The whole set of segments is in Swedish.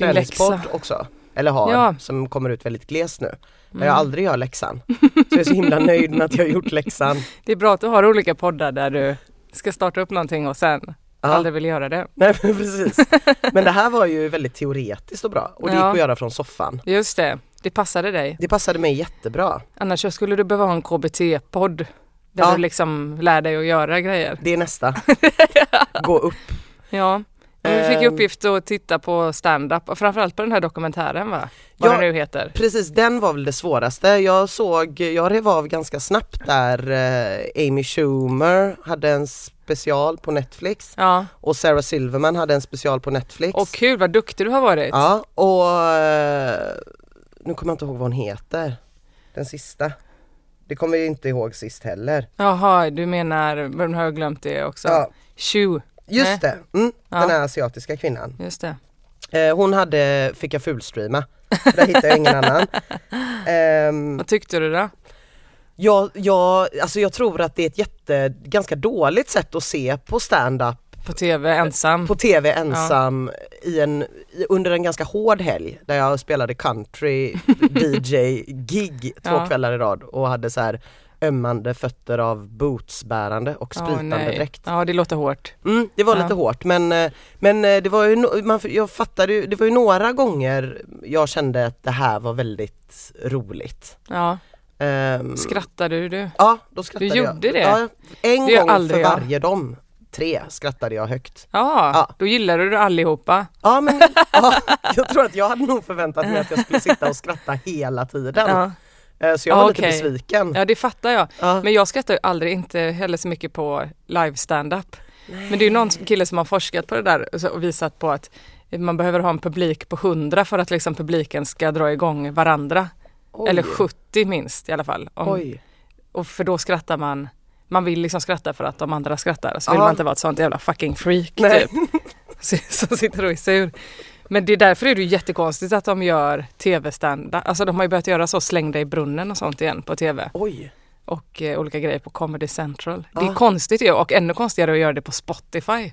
läxa. också. Eller har, Ja. som kommer ut väldigt glest nu. Där Mm. jag aldrig gör läxan. Så jag är så himla nöjd med att jag har gjort läxan. Det är bra att du har olika poddar där du ska starta upp någonting och sen Ja. aldrig vill göra det. Nej men precis. Men det här var ju väldigt teoretiskt och bra och det gick Ja. att göra från soffan. Just det, det passade dig. Det passade mig jättebra. Annars skulle du behöva ha en KBT-podd där Ja. du liksom lär dig att göra grejer. Det är nästa. Gå upp. Ja, vi fick i Ehm. uppgift att titta på stand-up och framförallt på den här dokumentären va? Vad Ja. den nu heter. Precis, den var väl det svåraste. Jag såg, jag rev av ganska snabbt där eh, Amy Schumer hade en special på Netflix Ja, och Sarah Silverman hade en special på Netflix. och kul vad duktig du har varit. Ja, och eh, nu kommer jag inte ihåg vad hon heter. Den sista. Det kommer jag inte ihåg sist heller. Jaha, du menar, men har jag glömt det också? Ja, Shu, just Nej. det, mm, Ja. den här asiatiska kvinnan. just det. Eh, hon hade, fick jag fulstreama, där hittade jag ingen annan. Ehm, Vad tyckte du då? jag, jag, alltså jag tror att det är ett jätte, ganska dåligt sätt att se på stand-up På tv ensam? på tv ensam i en, under en ganska hård helg där jag spelade country DJ-gig två Ja. kvällar i rad och hade så här ömmande fötter av bootsbärande och spritande nej. dräkt. Ja, det låter hårt. Mm, det var Ja. lite hårt men, eh, men eh, det var ju, man, jag fattade ju, det var ju några gånger jag kände att det här var väldigt roligt. Ja, Ehm, skrattade du? Ja, då skrattade Du jag. gjorde det? Ja, en Det gång för aldrig jag. varje dom. Tre skrattade jag högt. Ja, Ja. då gillade du allihopa. Ja men ja, jag tror att jag hade nog förväntat mig att jag skulle sitta och skratta hela tiden. Ja. Eh, Så jag Ja, var lite okej. besviken. ja, det fattar jag. Ja. Men jag skrattar ju aldrig, inte heller så mycket på live stand-up. Men det är ju någon kille som har forskat på det där och visat på att man behöver ha en publik på 100 för att liksom publiken ska dra igång varandra. Oj. Eller 70 minst i alla fall. Om, och för då skrattar man, man vill liksom skratta för att de andra skrattar. Så vill Ja. man inte vara ett sånt jävla fucking freak Nej. typ. Som sitter och är sur. Men det är därför är det ju jättekonstigt att de gör tv-stand-up. Alltså de har ju börjat göra så, släng dig i brunnen och sånt igen på tv. Oj. Och eh, olika grejer på Comedy Central. Det är Ja. konstigt ju och ännu konstigare att göra det på Spotify.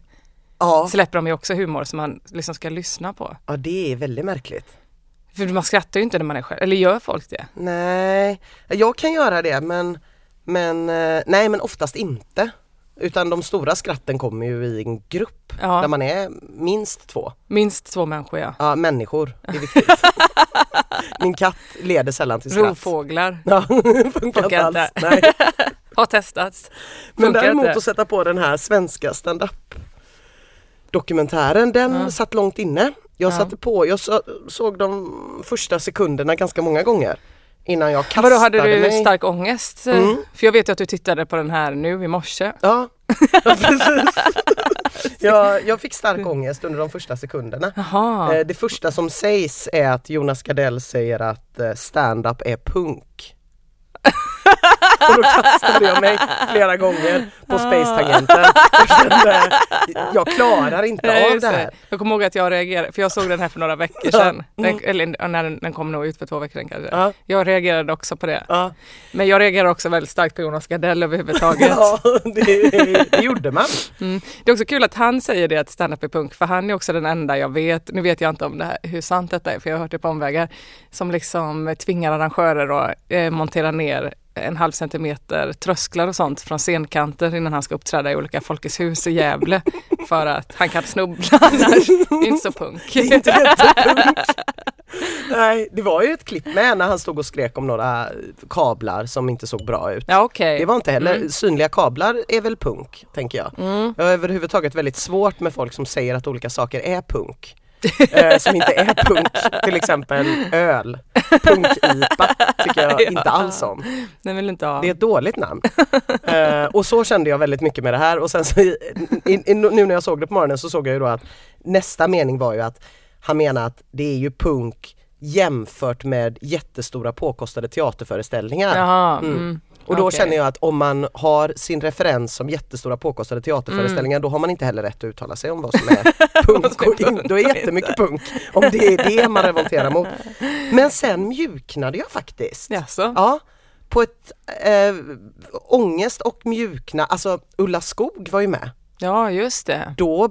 Ja. Släpper de ju också humor som man liksom ska lyssna på. ja, det är väldigt märkligt. För man skrattar ju inte när man är själv, eller gör folk det? Nej, jag kan göra det men, men eh, nej men oftast inte. Utan de stora skratten kommer ju i en grupp Ja. där man är minst två. Minst två människor ja. Ja, människor, är viktigt. Min katt leder sällan till skratt. Rovfåglar. Ja, funkar inte alls. Nej. Har testats. Men Funkar däremot inte. att sätta på den här svenska stand-up dokumentären, den Ja. satt långt inne. Jag Ja. satte på, jag så, såg de första sekunderna ganska många gånger innan jag kastade Vadå, hade du mig. stark ångest? Mm. För jag vet ju att du tittade på den här nu i morse. Ja, ja precis. jag, jag fick stark ångest under de första sekunderna. Jaha. Eh, Det första som sägs är att Jonas Gardell säger att eh, stand-up är punk. Och då kastade jag mig flera gånger på space-tangenten. Jag kände, jag klarar inte Nej, av det här. Jag kommer ihåg att jag reagerade, för jag såg den här för några veckor sedan. Den, Mm. eller när den, den kom nog ut för två veckor sedan kanske. Ja, Jag reagerade också på det. ja, Men jag reagerar också väldigt starkt på Jonas Gardell överhuvudtaget. ja det, det gjorde man. Mm. Det är också kul att han säger det att stand-up är punk, för han är också den enda jag vet, nu vet jag inte om det här, hur sant detta är, för jag har hört det på omvägar, som liksom tvingar arrangörer att eh, montera ner en halv centimeter trösklar och sånt från scenkanter innan han ska uppträda i olika Folkets hus i Gävle för att han kan snubbla annars. Det är inte så punk. Det är inte jättepunk. Nej, det var ju ett klipp med när han stod och skrek om några kablar som inte såg bra ut. Ja okej. Det var inte heller, Mm. synliga kablar är väl punk, tänker jag. Mm. Jag har överhuvudtaget väldigt svårt med folk som säger att olika saker är punk. Eh, som inte är punk, till exempel öl. Punkipa tycker jag Ja. inte alls om. Den vill inte ha. Det är ett dåligt namn. eh, och så kände jag väldigt mycket med det här och sen så, i, i, nu när jag såg det på morgonen så såg jag ju då att nästa mening var ju att han menar att det är ju punk jämfört med jättestora påkostade teaterföreställningar. Jaha. Mm. Mm. Och då Okej. känner jag att om man har sin referens som jättestora påkostade teaterföreställningar då har man inte heller rätt att uttala sig om vad som är punk. och in, då är jättemycket punk om det är det man revolterar mot. Men sen mjuknade jag faktiskt. Jaså? Ja, på ett eh, ångest och mjukna, alltså Ulla Skog var ju med. Ja just det. Då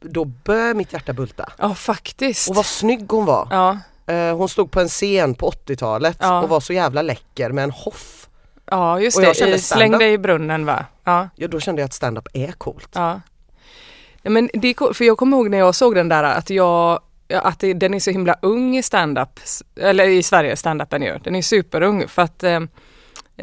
då började mitt hjärta bulta. Ja faktiskt. Och vad snygg hon var. Ja, Eh, hon stod på en scen på 80-talet Ja. och var så jävla läcker med en hoff. Ja just Och jag det, kände släng dig i brunnen va? Ja. Ja då kände jag att stand-up är coolt. Ja. ja men det är coolt, för jag kommer ihåg när jag såg den där att jag ja, att det, den är så himla ung i stand-up, eller i Sverige, stand-upen ju. Den är superung för att eh,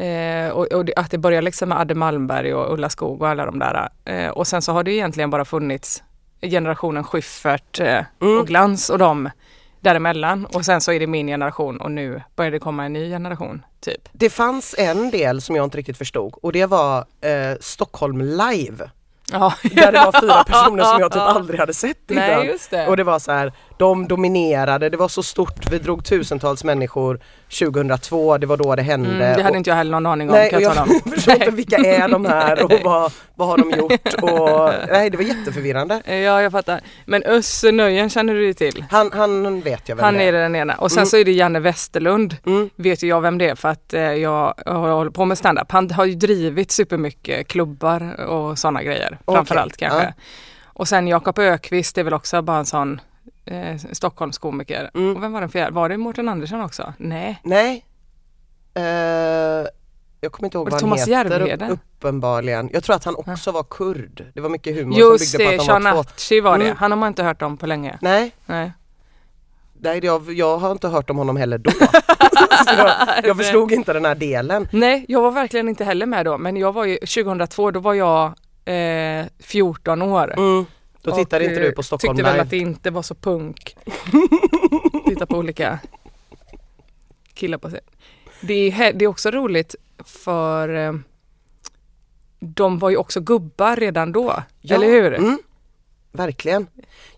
eh, och, och att det börjar liksom med Adde Malmberg och Ulla Skog och alla de där. Eh, och sen så har det egentligen bara funnits generationen Schyffert eh, Mm. och Glans och de däremellan. Och sen så är det min generation och nu börjar det komma en ny generation, typ. Det fanns en del som jag inte riktigt förstod och det var eh, Stockholm live. Ja, Där det var fyra personer som jag typ aldrig hade sett innan. Nej, just det. Och det var så här, de dominerade, det var så stort, vi drog tusentals människor 2002, det var då det hände. Mm, det hade och, inte jag heller någon aning om Nej, kan jag jag tala om. förstår inte vilka är de här och vad, vad har de gjort och nej det var jätteförvirrande. Ja, jag fattar. Men Össe Nöjen känner du ju till? Han, han vet jag vem Han det är den ena. Och sen Mm. så är det Janne Westerlund. Mm. Vet ju jag vem det är för att eh, jag, jag håller på med standup. Han har ju drivit supermycket klubbar och sådana grejer. Okej, Framförallt kanske. ja. Och sen Jakob Ökvist är väl också bara en sån eh, Stockholmskomiker. Mm. Och vem var den fjärde? Var det Mårten Andersson också? Nej. Nej. Eh, jag kommer inte ihåg det vad Thomas han heter Järvheden? uppenbarligen. Jag tror att han också var kurd. Det var mycket humor Just som byggde det, på att de var två. Shanachi var det. Mm. Han har man inte hört om på länge. Nej, Nej. nej jag, jag har inte hört om honom heller då. Jag, jag förstod inte den här delen. Nej, jag var verkligen inte heller med då. Men jag var ju 2002, då var jag eh, 14 år. Mm. Då tittade Och, inte du eh, på Stockholm Tyckte väl live. att det inte var så punk. Titta på olika killar på sig. Det är, det är också roligt för eh, de var ju också gubbar redan då. Ja, Eller hur? Mm, verkligen.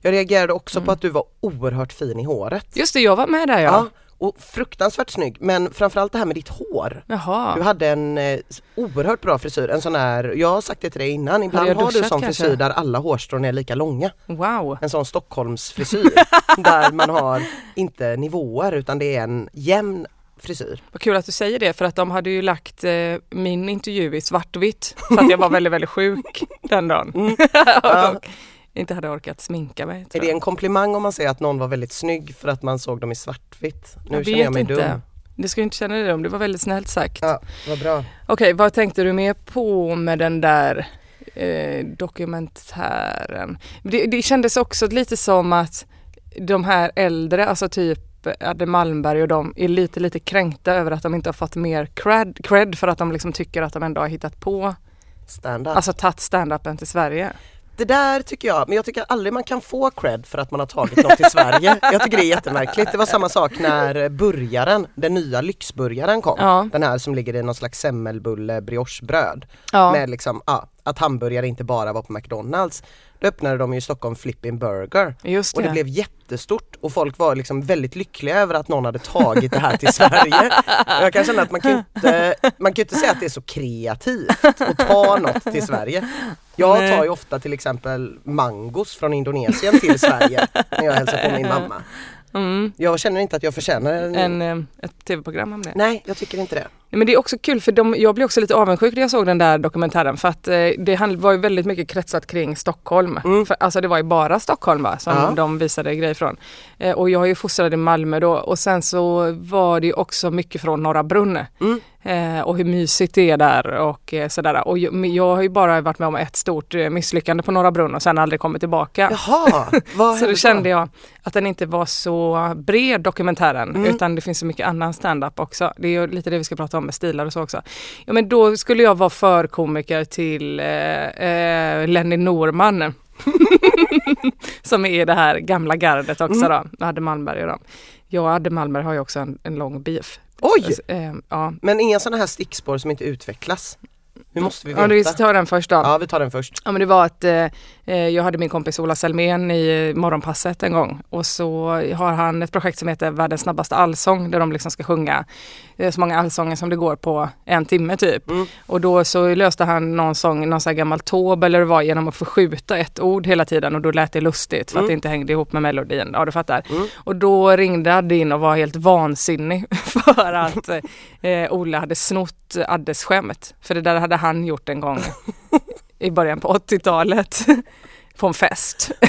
Jag reagerade också Mm. på att du var oerhört fin i håret. Just det, jag var med där ja. Ja, och fruktansvärt snygg. Men framförallt det här med ditt hår. Du Jaha. hade en eh, oerhört bra frisyr, en sån här, jag har sagt det till dig innan, ibland jag har du sån kanske? frisyr där alla hårstrån är lika långa. Wow. En sån Stockholmsfrisyr där man har inte nivåer utan det är en jämn frisyr. Vad kul att du säger det för att de hade ju lagt eh, min intervju i svartvitt för att jag var väldigt, väldigt sjuk den dagen. Mm. Ja. Inte hade orkat sminka mig. Är det en komplimang om man säger att någon var väldigt snygg för att man såg dem i svartvitt? Nu jag känner jag mig inte. dum. Det ska du inte känna dig om, det var väldigt snällt sagt. Ja, vad bra. Okej, vad tänkte du mer på med den där eh, dokumentären? Det, det kändes också lite som att de här äldre, alltså typ Adde Malmberg och de är lite, lite kränkta över att de inte har fått mer cred, cred för att de liksom tycker att de ändå har hittat på, Stand-up. alltså tagit stand-upen till Sverige. Det där tycker jag, men jag tycker aldrig man kan få cred för att man har tagit något till Sverige. Jag tycker det är jättemärkligt. Det var samma sak när burgaren, den nya lyxburgaren kom. Ja. Den här som ligger i någon slags semmelbulle briochebröd. Ja, Med liksom, ja, att hamburgare inte bara var på McDonalds. Då öppnade de ju i Stockholm Flippin Burger. just Och det det. blev jättestort och folk var liksom väldigt lyckliga över att någon hade tagit det här till Sverige. Jag kan känna att man kan inte, man kan inte säga att det är så kreativt att ta något till Sverige. Jag tar ju ofta till exempel mangos från Indonesien till Sverige när jag hälsar på min mamma. Mm. Jag känner inte att jag förtjänar en... En, eh, ett tv-program om det. Nej, jag tycker inte det. Men det är också kul för de, jag blev också lite avundsjuk när jag såg den där dokumentären för att eh, det var ju väldigt mycket kretsat kring Stockholm. Mm. För, alltså det var ju bara Stockholm va, som Ja. de visade grejer från. Eh, och jag är ju fostrad i Malmö då och sen så var det ju också mycket från Norra Brunn. Mm. Eh, och hur mysigt det är där och eh, sådär. Och jag, har ju bara varit med om ett stort eh, misslyckande på Norra Brunn och sen aldrig kommit tillbaka. Jaha, vad Så då kände jag att den inte var så bred dokumentären Mm. utan det finns så mycket annan stand-up också. Det är ju lite det vi ska prata om med stilar och så också. Ja men då skulle jag vara förkomiker till eh, eh, Lenny Norman. som är det här gamla gardet också Mm. då, Adde Malmberg och dem. Jag och Adde Malmberg har ju också en, en lång beef. Oj! Eh, ja. Men inga sådana här stickspår som inte utvecklas. Nu måste vi ja, vi veta. tar den först då. Ja, vi tar den först. Ja men det var att eh, eh, jag hade min kompis Ola Selmén i Morgonpasset en gång och så har han ett projekt som heter Världens snabbaste allsång där de liksom ska sjunga eh, så många allsånger som det går på en timme typ. Mm. Och då så löste han någon sång, någon sån här gammal tåb eller det var genom att förskjuta ett ord hela tiden och då lät det lustigt för att Mm. det inte hängde ihop med melodin. Ja du fattar. Mm. Och då ringde Adde in och var helt vansinnig för att eh, Ola hade snott Addes skämt. För det där hade han gjort en gång i början på 80-talet. på en fest.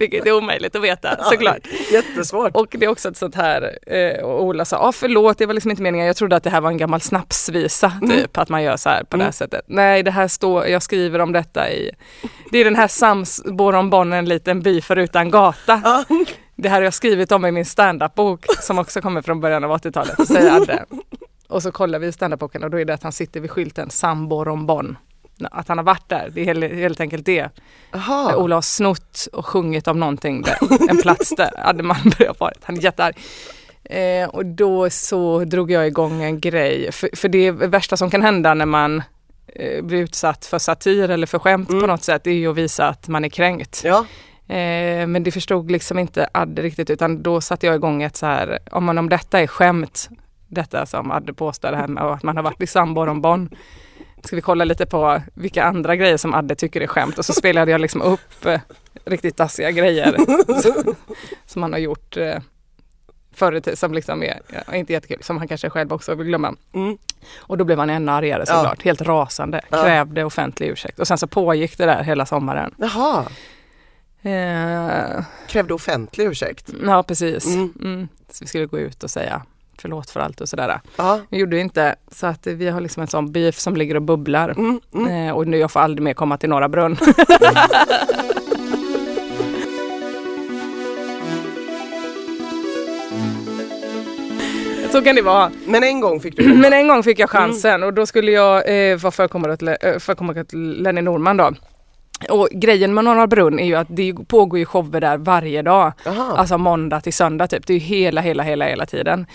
Vilket är omöjligt att veta såklart. Jättesvårt. Och det är också ett sånt här, eh, och Ola sa, ah, förlåt det var liksom inte meningen, jag trodde att det här var en gammal snapsvisa, Mm. typ att man gör så här på det här sättet. Nej det här står, jag skriver om detta i, det är den här Sams Boron en liten by förutan gata. Det här har jag skrivit om i min standup-bok som också kommer från början av 80-talet, säger Adde. Och så kollar vi i standup-boken och då är det att han sitter vid skylten Samboron Att han har varit där, det är helt, helt enkelt det. Jaha. Ola har snott och sjungit om någonting där, en plats där Adde Malmberg har varit. Han är jättearg. Eh, och då så drog jag igång en grej, för, för det värsta som kan hända när man eh, blir utsatt för satir eller för skämt Mm. på något sätt, det är ju att visa att man är kränkt. Ja. Eh, men det förstod liksom inte Adde riktigt utan då satte jag igång ett så här, om, man, om detta är skämt, detta som Adde påstår det här med att man har varit i Samboron Ska vi kolla lite på vilka andra grejer som Adde tycker är skämt och så spelade jag liksom upp eh, riktigt tassiga grejer som, som han har gjort eh, förr i tiden som liksom är, ja, inte jättekul, som han kanske själv också vill glömma. Mm. Och då blev han ännu argare Ja. såklart, helt rasande, Ja. krävde offentlig ursäkt och sen så pågick det där hela sommaren. Jaha. Eh, Krävde offentlig ursäkt. Ja precis. Mm. Mm. Så vi skulle gå ut och säga förlåt för allt och sådär. Ja. Vi gjorde inte så att vi har liksom en sån beef som ligger och bubblar. Mm. Mm. Eh, och nu jag får aldrig mer komma till Norra Brunn. så kan det vara. Men en gång fick du Men en gång fick jag chansen och då skulle jag eh, vara förkommare till, eh, till Lenny Norman då. Och grejen med Norra Brunn är ju att det pågår ju shower där varje dag. Jaha. Alltså måndag till söndag typ. Det är ju hela, hela, hela, hela tiden.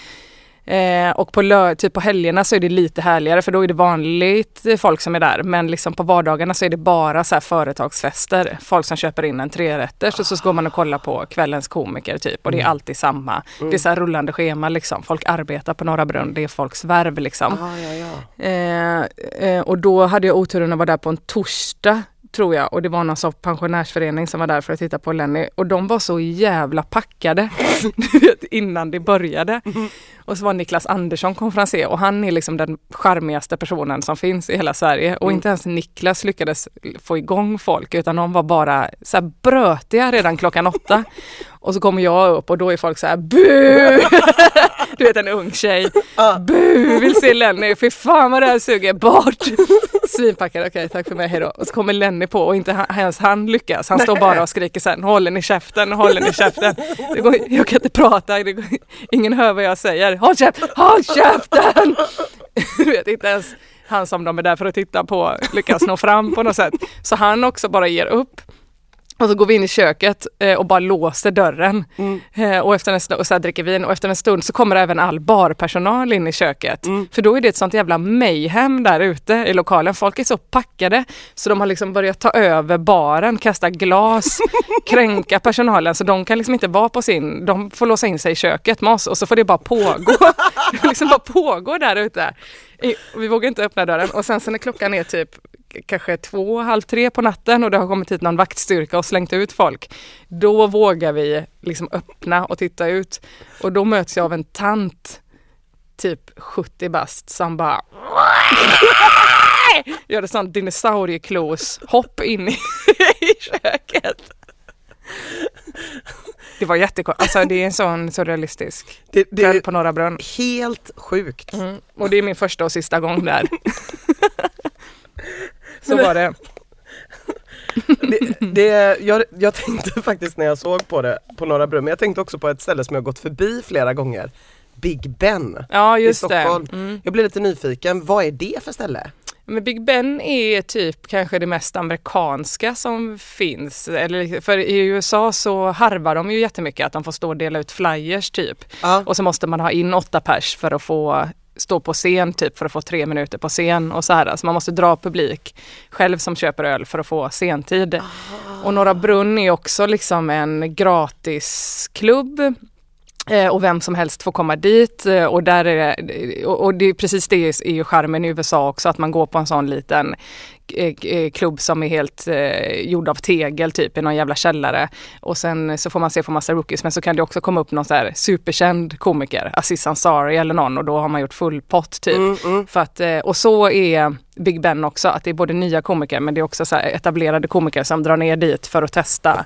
Eh, och på, lö- typ på helgerna så är det lite härligare för då är det vanligt folk som är där. Men liksom på vardagarna så är det bara så företagsfester. Folk som köper in en trerätters och så går man och kollar på kvällens komiker typ. Och det är alltid samma. Det är så här rullande schema liksom. Folk arbetar på Norra Brunn. Det är folks värv liksom. Ah, ja, ja. Eh, eh, och då hade jag oturen att vara där på en torsdag tror jag och det var någon sorts pensionärsförening som var där för att titta på Lenny och de var så jävla packade innan det började. Och så var Niklas Andersson konferencier och han är liksom den charmigaste personen som finns i hela Sverige och Mm. inte ens Niklas lyckades få igång folk utan de var bara så här brötiga redan klockan åtta. Och så kommer jag upp och då är folk så här bu! Du vet en ung tjej. Bu! Vill se Lenny. Fy fan vad det här suger. Bort! Svinpackad. Okej, tack för mig. Hejdå. Och så kommer Lenny på och inte han, ens han lyckas. Han står bara och skriker sen. Håller ni käften? Håller ni käften? Det går, jag kan inte prata. Går, ingen hör vad jag säger. Håll käften! Håll käften! Du vet inte ens han som de är där för att titta på lyckas nå fram på något sätt. Så han också bara ger upp. Och så går vi in i köket eh, och bara låser dörren. Mm. Eh, och, efter en stund, och så dricker vin och efter en stund så kommer även all barpersonal in i köket. Mm. För då är det ett sånt jävla mayhem där ute i lokalen. Folk är så packade så de har liksom börjat ta över baren, kasta glas, kränka personalen så de kan liksom inte vara på sin, de får låsa in sig i köket med oss och så får det bara pågå. det liksom bara pågå där ute. I- Vi vågar inte öppna dörren och sen så när klockan är typ kanske två, halv tre på natten och det har kommit hit någon vaktstyrka och slängt ut folk. Då vågar vi liksom öppna och titta ut. Och då möts jag av en tant, typ 70 bast, som bara gör ett sånt dinosaurieklos hopp in i, i köket. Det var jättekonstigt, alltså det är en sån surrealistisk Det, det kväll på Norra Brunn. helt sjukt. Mm. Och det är min första och sista gång där. Så var det. Det, det, jag, jag tänkte faktiskt när jag såg på det på Norra Brunn, men jag tänkte också på ett ställe som jag gått förbi flera gånger. Big Ben Ja i. Stockholm. Mm. Jag blev lite nyfiken, vad är det för ställe? Men Big Ben är typ kanske det mest amerikanska som finns. Eller, för i USA så harvar de ju jättemycket att de får stå och dela ut flyers typ. Ja. Och så måste man ha in åtta pers för att få stå på scen typ för att få tre minuter på scen och så här. Så man måste dra publik själv som köper öl för att få scentid. Och Norra Brunn är också liksom en gratisklubb Eh, och vem som helst får komma dit eh, och där är det, och, det är precis det är ju charmen i USA också att man går på en sån liten klubb som är helt eh, gjord av tegel typ i någon jävla källare. Och sen så får man se på massa rookies men så kan det också komma upp någon så här superkänd komiker, Aziz Ansari eller någon och då har man gjort full pott typ. Mm, mm. För att, och så är Big Ben också, att det är både nya komiker men det är också så etablerade komiker som drar ner dit för att testa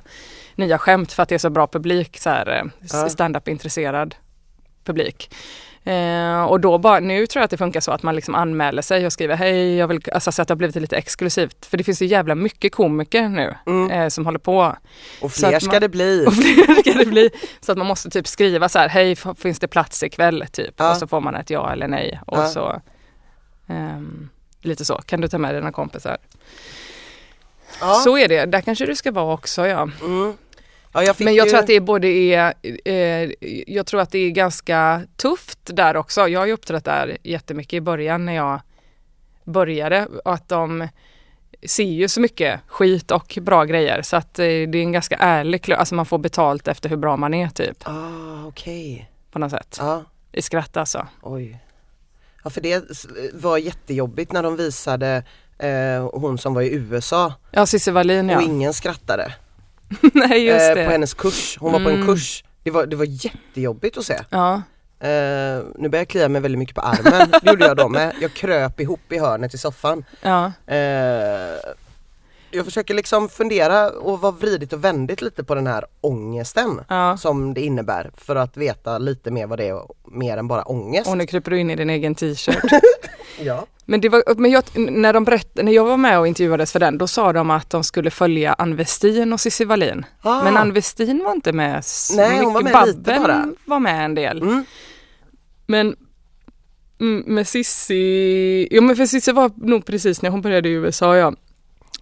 nya skämt för att det är så bra publik, så här, stand-up intresserad publik. Eh, och då bara, nu tror jag att det funkar så att man liksom anmäler sig och skriver hej, jag vill, alltså så att det har blivit lite exklusivt. För det finns ju jävla mycket komiker nu mm. eh, som håller på. Och fler ska man, det bli. Och fler ska det bli. Så att man måste typ skriva så här, hej finns det plats ikväll? Typ. Ja. Och så får man ett ja eller nej. Och ja. så eh, lite så, kan du ta med dina kompisar? Ja. Så är det, där kanske du ska vara också ja. Mm. Ja, jag Men jag ju... tror att det är både är, eh, jag tror att det är ganska tufft där också. Jag har ju uppträtt där jättemycket i början när jag började och att de ser ju så mycket skit och bra grejer så att eh, det är en ganska ärlig klubb, alltså man får betalt efter hur bra man är typ. Ah, okej. Okay. På något sätt. Ah. I skratt alltså. Oj. Ja för det var jättejobbigt när de visade eh, hon som var i USA. Ja Cissi Wallin ja. Och ingen skrattade. Nej just det. På hennes kurs, hon var på en mm. kurs. Det var, det var jättejobbigt att se. Ja. Uh, nu börjar jag klia mig väldigt mycket på armen, det gjorde jag då med. Jag kröp ihop i hörnet i soffan. Ja. Uh, jag försöker liksom fundera och vara vridigt och vändigt lite på den här ångesten ja. som det innebär för att veta lite mer vad det är mer än bara ångest. Och nu kryper du in i din egen t-shirt. ja. Men, det var, men jag, när, de berätt, när jag var med och intervjuades för den, då sa de att de skulle följa Ann Westin och Cissi Wallin. Ah. Men Ann Westin var inte med så Nej, mycket. hon var med Babben lite bara. var med en del. Mm. Men mm, med Cissi, ja men för Cissi var nog precis när hon började i USA ja.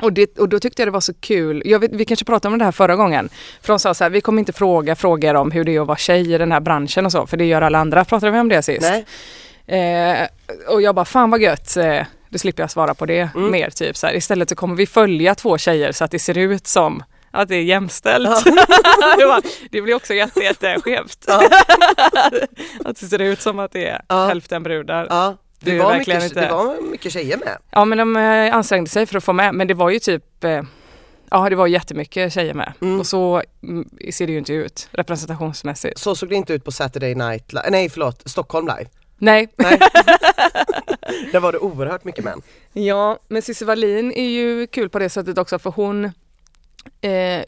Och, det, och då tyckte jag det var så kul, jag vet, vi kanske pratade om det här förra gången. För de sa så här, vi kommer inte fråga frågor om hur det är att vara tjej i den här branschen och så, för det gör alla andra. Pratade vi om det sist? Nej. Eh, och jag bara, fan vad gött. Eh, då slipper jag svara på det mm. mer. Typ. Så här. Istället så kommer vi följa två tjejer så att det ser ut som att det är jämställt. Ja. det blir också jätte, jätteskevt. Ja. att det ser ut som att det är ja. hälften brudar. Det, det, var mycket, inte... det var mycket tjejer med. Ja men de eh, ansträngde sig för att få med men det var ju typ eh, Ja det var jättemycket tjejer med mm. och så mm, ser det ju inte ut representationsmässigt. Så såg det inte ut på Saturday Night Live, nej förlåt, Stockholm Live. Nej. Nej. Där var det oerhört mycket män. Ja, men Cissi Wallin är ju kul på det sättet också för hon eh,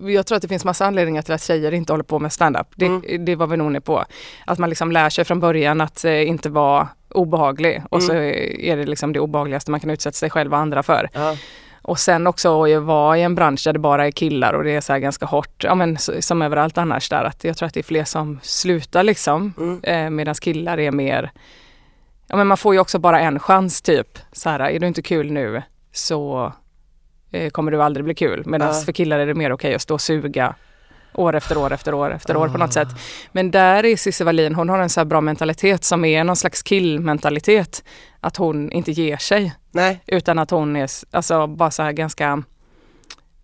jag tror att det finns massa anledningar till att tjejer inte håller på med standup. Det, mm. det var vi nog på. Att man liksom lär sig från början att eh, inte vara obehaglig och mm. så är det liksom det obehagligaste man kan utsätta sig själv och andra för. Ja. Och sen också att vara i en bransch där det bara är killar och det är så här ganska hårt, ja men som överallt annars där att jag tror att det är fler som slutar liksom mm. eh, medan killar är mer, ja men man får ju också bara en chans typ. Så här, är du inte kul nu så kommer du aldrig bli kul. Medan uh. för killar är det mer okej okay att stå och suga år efter år efter år efter år på något sätt. Men där är Cissi Wallin, hon har en så bra mentalitet som är någon slags killmentalitet. Att hon inte ger sig. Nej. Utan att hon är alltså bara så här ganska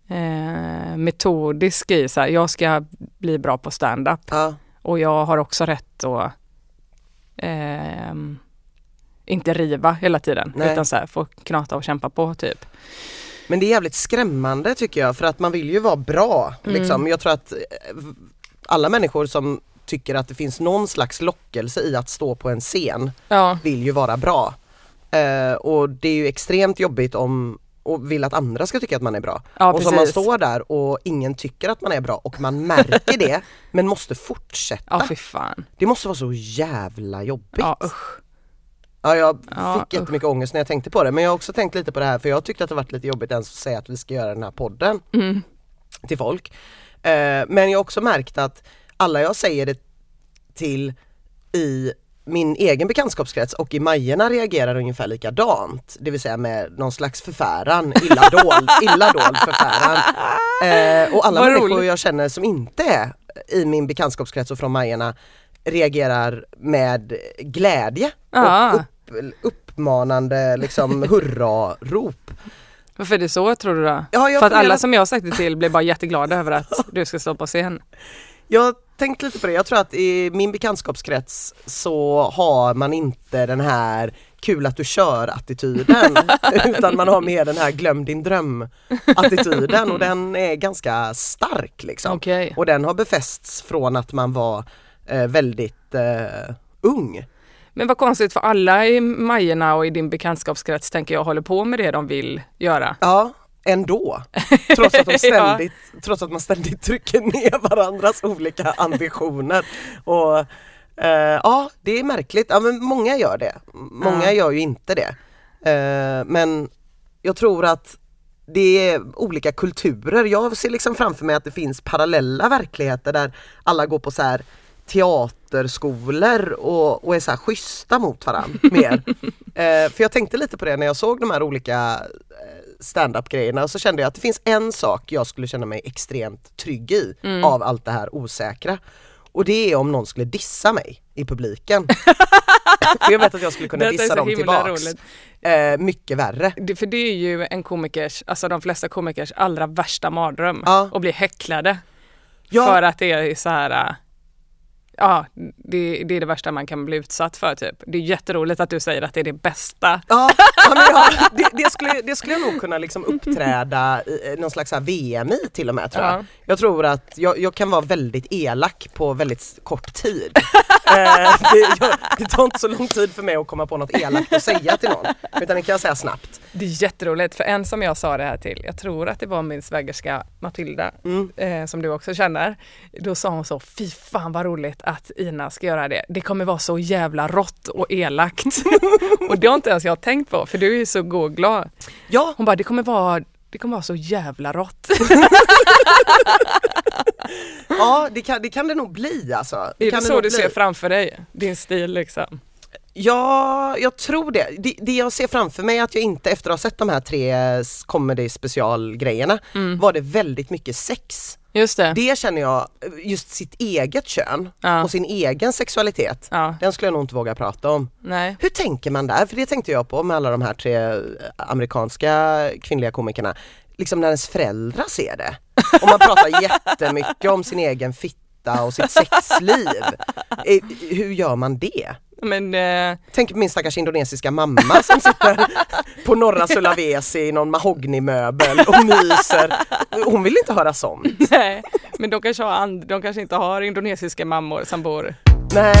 eh, metodisk i så här, jag ska bli bra på stand-up. Ja. Och jag har också rätt att eh, inte riva hela tiden Nej. utan så här, få knata och kämpa på typ. Men det är jävligt skrämmande tycker jag för att man vill ju vara bra. Mm. Liksom. Jag tror att eh, alla människor som tycker att det finns någon slags lockelse i att stå på en scen ja. vill ju vara bra. Uh, och det är ju extremt jobbigt om och vill att andra ska tycka att man är bra. Ja, och så man står där och ingen tycker att man är bra och man märker det men måste fortsätta. Ja. Det måste vara så jävla jobbigt. Ja, usch. Ja jag ja, fick jättemycket ångest när jag tänkte på det men jag har också tänkt lite på det här för jag tyckte att det varit lite jobbigt ens att säga att vi ska göra den här podden mm. till folk. Eh, men jag har också märkt att alla jag säger det till i min egen bekantskapskrets och i Majerna reagerar ungefär likadant. Det vill säga med någon slags förfäran, illa dold, illa dold förfäran. Eh, och alla Vad människor roligt. jag känner som inte är i min bekantskapskrets och från Majerna reagerar med glädje och upp, uppmanande liksom hurra-rop. Varför är det så tror du då? Ja, För att alla som jag har sagt det till blir bara jätteglada över att du ska stå på scen. Jag tänkt lite på det. Jag tror att i min bekantskapskrets så har man inte den här kul att du kör attityden utan man har mer den här glöm din dröm attityden och den är ganska stark liksom. Okej. Och den har befästs från att man var eh, väldigt eh, ung. Men vad konstigt för alla i Majerna och i din bekantskapskrets tänker jag håller på med det de vill göra. Ja, ändå. Trots att, de ständigt, trots att man ständigt trycker ner varandras olika ambitioner. Och eh, Ja, det är märkligt. Ja, men många gör det. Många Ja. gör ju inte det. Eh, men jag tror att det är olika kulturer. Jag ser liksom framför mig att det finns parallella verkligheter där alla går på så här teaterskolor och, och är så här schyssta mot varandra mer. Eh, för jag tänkte lite på det när jag såg de här olika eh, stand-up grejerna och så kände jag att det finns en sak jag skulle känna mig extremt trygg i av allt det här osäkra. Och det är om någon skulle dissa mig i publiken. för jag vet att jag skulle kunna dissa dem tillbaks. Eh, mycket värre. Det, för det är ju en komikers, alltså de flesta komikers allra värsta mardröm. Ja. Att bli häcklade. Ja. För att det är så här, äh, ja det, det är det värsta man kan bli utsatt för typ. Det är jätteroligt att du säger att det är det bästa. Ja, ja, det, det, skulle, det skulle jag nog kunna liksom uppträda i någon slags VM i till och med tror jag. Ja. Jag tror att jag, jag kan vara väldigt elak på väldigt kort tid. eh, det, jag, det tar inte så lång tid för mig att komma på något elakt att säga till någon. Utan det kan jag säga snabbt. Det är jätteroligt för en som jag sa det här till, jag tror att det var min svägerska Matilda Mm. eh, som du också känner. Då sa hon så, fy fan vad roligt att Ina ska göra det. Det kommer vara så jävla rått och elakt. och det har inte ens jag tänkt på för du är ju så god och glad. Ja, Hon bara, det kommer vara det kommer vara så jävla rått. ja det, kan, det kan det nog bli alltså. är kan det så du bli. ser framför dig? Din stil liksom? Ja, jag tror det. det. Det jag ser framför mig att jag inte efter att ha sett de här tre s- comedy specialgrejerna Mm. var det väldigt mycket sex. Just det. Det känner jag, just sitt eget kön Ja. och sin egen sexualitet. Ja, Den skulle jag nog inte våga prata om. nej. Hur tänker man där? För det tänkte jag på med alla de här tre eh, amerikanska kvinnliga komikerna. Liksom när ens föräldrar ser det. Och man pratar jättemycket om sin egen fitta och sitt sexliv. Eh, Hur gör man det? Men eh, Tänk på min stackars indonesiska mamma som sitter på norra Sulawesi i någon mahognymöbel och myser. Hon vill inte höra sånt. nej. Men de kanske, har de kanske inte har indonesiska mammor som bor Nej.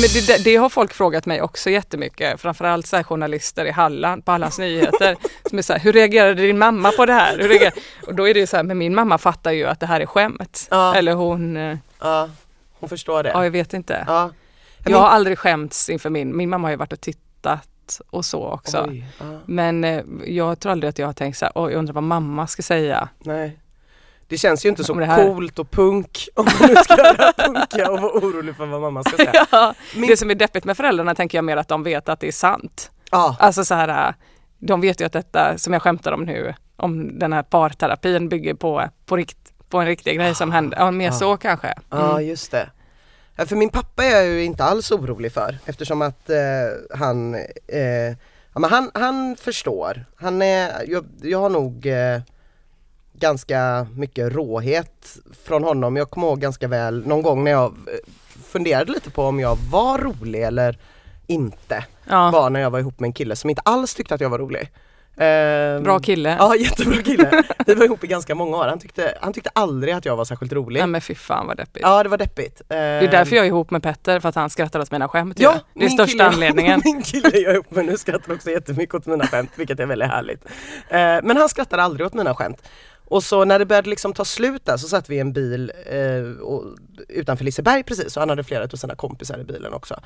Men det, det, har folk frågat mig också jättemycket, framförallt så journalister i Halland, på Hallands Nyheter. Som är så här, hur reagerade din mamma på det här? Och då är det ju så här, men min mamma fattar ju att det här är skämt. Ja. Eller hon, eh, Ja, hon förstår det. ja jag vet inte. Ja. Jag har aldrig skämts inför min, min mamma har ju varit och tittat och så också. Oj, ja, Men eh, jag tror aldrig att jag har tänkt så här, oj jag undrar vad mamma ska säga. nej. Det känns ju inte så Om det här- coolt och punk om man nu ska göra punka och vara orolig för vad mamma ska säga. Ja, Min- Det som är deppigt med föräldrarna tänker jag mer att de vet att det är sant. Ja, Alltså så här, de vet ju att detta som jag skämtar om nu, om den här parterapin bygger på, på, rikt, på en riktig grej som hände. Ja, mer Ah. så kanske. ja Mm. just det. För min pappa är jag ju inte alls orolig för eftersom att eh, han, eh, ja, men han, han förstår. Han är, jag, jag har nog eh, ganska mycket råhet från honom. Jag kommer ihåg ganska väl någon gång när jag eh, funderade lite på om jag var rolig eller inte. Ja, Var när jag var ihop med en kille som inte alls tyckte att jag var rolig. Ehm, bra kille. Ja jättebra kille. Vi var ihop i ganska många år. Han tyckte, han tyckte aldrig att jag var särskilt rolig. Nej men fy fan vad deppigt. Ja det var deppigt. Det är därför jag är ihop med Petter, för att han skrattar åt mina skämt. ju. det är största kille, anledningen. Min kille jag är ihop med nu skrattar också jättemycket åt mina skämt vilket är väldigt härligt. Eh, men han skrattar aldrig åt mina skämt. Och så när det började liksom ta slut där så satt vi i en bil eh, och, utanför Liseberg precis och han hade flera av sina kompisar i bilen också.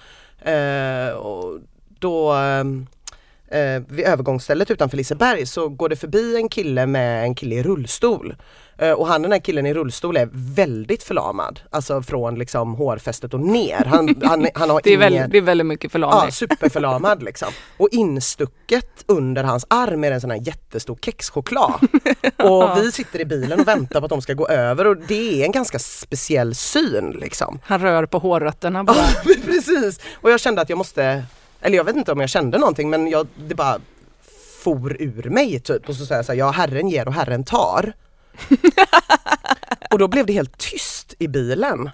Eh, och då ehm, eh, vid övergångsstället utanför Liseberg så går det förbi en kille med en kille i rullstol. Eh, och han den här killen i rullstol är väldigt förlamad. Alltså från liksom hårfästet och ner. Han, han, han har Det är, ingen... väldigt, det är väldigt mycket förlamning. Ja, superförlamad liksom. Och instucket under hans arm är en sån här jättestor kexchoklad. Och vi sitter i bilen och väntar på att de ska gå över och det är en ganska speciell syn liksom. Han rör på hårrötterna bara. Ja, precis. Och jag kände att jag måste, eller jag vet inte om jag kände någonting men jag, det bara for ur mig typ och så sa jag så här, ja herren ger och herren tar. Och då blev det helt tyst i bilen.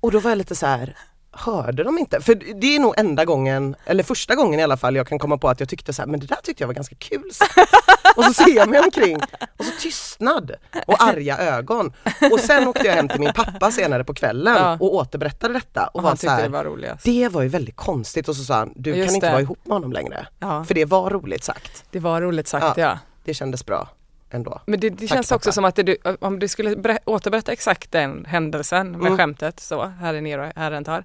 Och då var jag lite så här, hörde de inte? För det är nog enda gången, eller första gången i alla fall jag kan komma på att jag tyckte så här, men det där tyckte jag var ganska kul. Och så ser jag mig omkring och så tystnad och arga ögon. Och sen åkte jag hem till min pappa senare på kvällen Ja. och återberättade detta och, Och var han så tyckte här, det var roligast. det var ju väldigt konstigt och så sa han, du Just kan inte det. vara ihop med honom längre. Ja, För det var roligt sagt. det var roligt sagt Ja. ja. Det kändes bra ändå. Men det, det känns också pappa. som att det, om du skulle ber- återberätta exakt den händelsen med Mm. skämtet så, här är ner och här är tar.